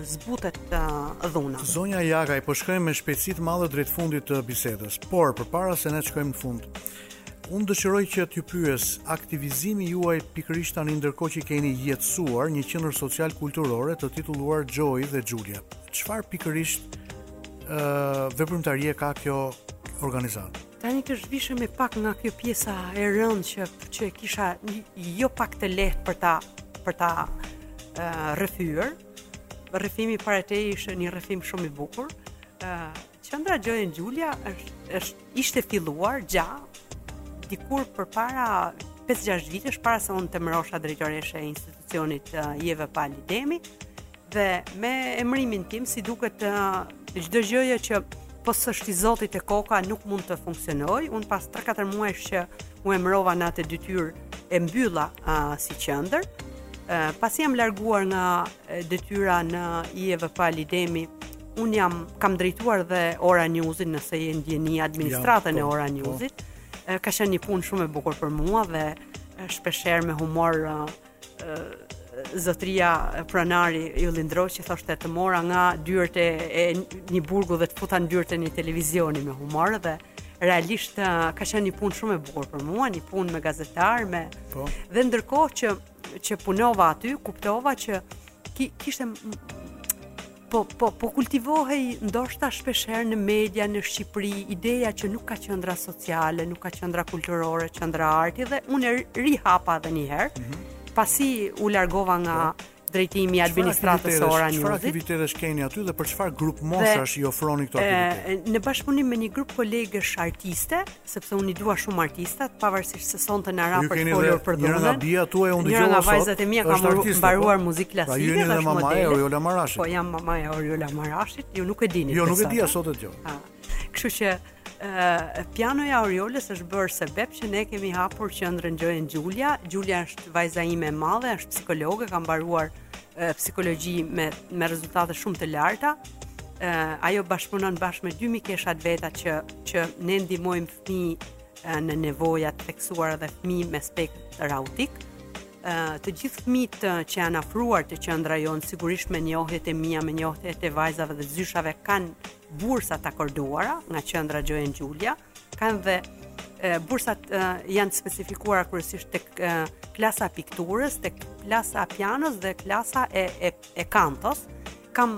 zbutet dhuna. Zonja Jakaj, po shkojmë me shpejtësi të madhe drejt fundit të bisedës, por përpara se ne të shkojmë në fund, unë dëshiroj që t'ju pyes aktivizimi juaj pikërisht tani ndërkohë që keni jetësuar një qendër social kulturore të titulluar Joy dhe Julia. Çfarë pikërisht ë uh, veprimtarie ka kjo organizatë? Tani të zhvishemi pak nga kjo pjesa e rëndë që, që e kisha jo pak të lehtë për ta, për ta uh, rrëfyer. Rrëfimi para teje ishte një rrëfim shumë i bukur. Uh, Qendra Joy and Julia është, është, ishte filluar gja, dikur përpara 5-6 vitesh para se unë të emërohesha drejtoreshe e institucionit uh, IEVP Ali Demi, Dhe me emërimin tim, si duket te çdo gjë që po s'është i zoti te koka nuk mund të funksionojë, unë pas 3-4 muajsh që u emërova në atë detyrë e mbylla a, si qendër, pasi jam larguar nga detyra në IEVP Ali Demi, unë jam kam drejtuar dhe Ora Newsit nëse je në dijeni administratën ja, po, e Ora po. Newsit. Po. Ka qenë një punë shumë e bukur për mua dhe shpeshherë me humor zotëria pronari Ylli Ndroqi thoshte të mora nga dyert e, e një burgu dhe të futa në dyert e një televizioni me humor dhe realisht ka qenë një punë shumë e bukur për mua, një punë me gazetarë, me po. dhe ndërkohë që që punova aty, kuptova që ki, kishte Po, po, po kultivohej ndoshta shpeshherë në media në Shqipëri ideja që nuk ka qendra sociale, nuk ka qendra kulturore, qendra arti dhe unë e rihapa edhe njëherë, mm -hmm. pasi u largova nga po. drejtimi i administratës së Ora News. Çfarë aktivitetesh keni aty dhe për çfarë grup moshash i ofroni këto aktivitete? Në bashkëpunim me një grup kolegesh artiste, sepse unë i dua shumë artistat, pavarësisht se sonte na ra për folur për dhunën. Njëra nga bijat tuaja unë dëgjova sot. Njëra nga vajzat e mia ka marrë po. mbaruar po. muzikë pra, klasike, pra, është mamaja e Oriola Marashit. Po jam mamaja e Oriola Marashit, ju nuk e dini. Jo, nuk e dija sot e dëgjoj. Kështu që ë pianoja e Oriolës është bërë sebep që ne kemi hapur qendrën Joy and Julia. Julia është vajza ime e madhe, është psikologe, ka mbaruar psikologji me me rezultate shumë të larta, uh, ajo bashkëpunon bashkë me dy mikeshat veta që që ne ndihmojmë fëmijë uh, në nevoja të theksuara dhe fëmijë me spektër autik. Uh, të gjithë fëmijët uh, që janë afruar te qendra jonë sigurisht me njohjet e mia, me njohjet e vajzave dhe zyshave kanë bursa të akorduara nga qendra Joy and Julia. Kanë dhe bursat janë të specifikuara kryesisht tek klasa e pikturës, tek klasa e pianos dhe klasa e e, e kantos. E kam,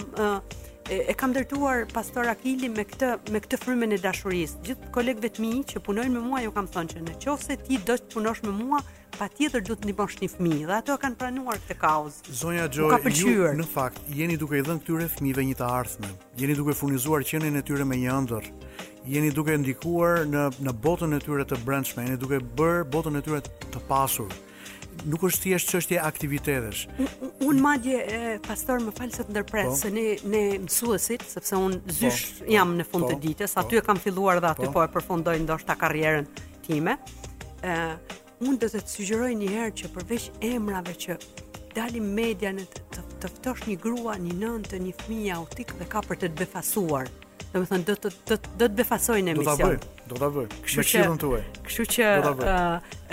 e kam ndërtuar pastor Akili me këtë me këtë frymën e dashurisë. Gjithë kolegëve të mi që punojnë me mua u kam thënë që në qoftë se ti do të punosh me mua, Patjetër duhet të ndihmosh një fëmijë dhe ato e kanë pranuar këtë kauzë. Zonja Joy, ju në fakt jeni duke i dhënë këtyre fëmijëve një të ardhme. Jeni duke furnizuar qenien e tyre me një ëndërr. Jeni duke ndikuar në në botën e tyre të brendshme, jeni duke e bërë botën e tyre të pasur. Nuk është thjesht çështje aktivitetesh. Unë madje e pastor më fal se të ndërpres po. se ne ne mësuesit, sepse unë po. zyshë po. jam në fund të ditës, aty e kam filluar dhe aty po e përfundoj ndoshta karrierën Time, ë uh, unë do të të sugjeroj një herë që përveç emrave që dalim në media të, të, të ftosh një grua, një nënë të një fëmijë autik dhe ka për të të befasuar. Domethënë do të do të do të befasojë në emision. Do ta bëj, do ta bëj. Kështu që tuaj. Kështu që ë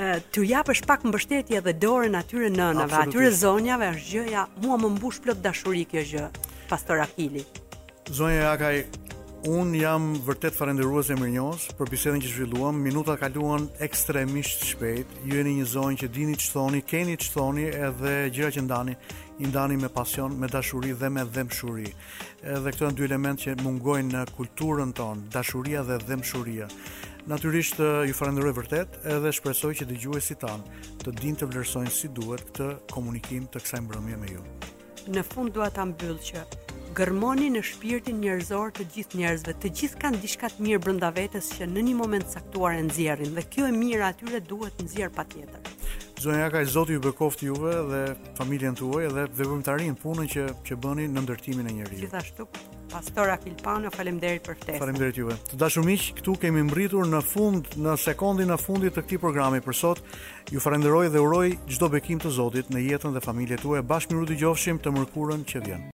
ë t'u japësh pak mbështetje dhe dorën atyre nënave, atyre zonjave është gjëja, mua më mbush plot dashuri kjo gjë, Pastor Akili. Zonja Jakaj, unë jam vërtet falenderues e mirënjohës për bisedën që zhvilluam. Minutat kaluan ekstremisht shpejt. Ju jeni një zonjë që dini ç'thoni, keni ç'thoni edhe gjëra që ndani, i ndani me pasion, me dashuri dhe me dhemshuri. Edhe këto janë dy elementë që mungojnë në kulturën tonë, dashuria dhe dhemshuria. Natyrisht ju falenderoj vërtet edhe shpresoj që dëgjuesit tanë të dinë të vlerësojnë si duhet këtë komunikim të kësaj mbrëmje me ju. Në fund dua ta mbyll që gërmoni në shpirtin njerëzor të gjithë njerëzve. Të gjithë kanë diçka të mirë brenda vetes që në një moment caktuar e nxjerrin dhe kjo e mira e tyre duhet nxjerrë patjetër. Zonja Jakaj, Zoti ju bekoftë juve dhe familjen tuaj dhe veprimtarinë, punën që që bëni në ndërtimin e njeriu. Gjithashtu Pastor Akil Pano, faleminderit për ftesën. Faleminderit juve. Të dashur miq, këtu kemi mbërritur në fund, në sekondin e fundit të këtij programi për sot. Ju falenderoj dhe uroj çdo bekim të Zotit në jetën dhe familjen tuaj. Bashkë mirudëgjofshim të mërkurën që vjen.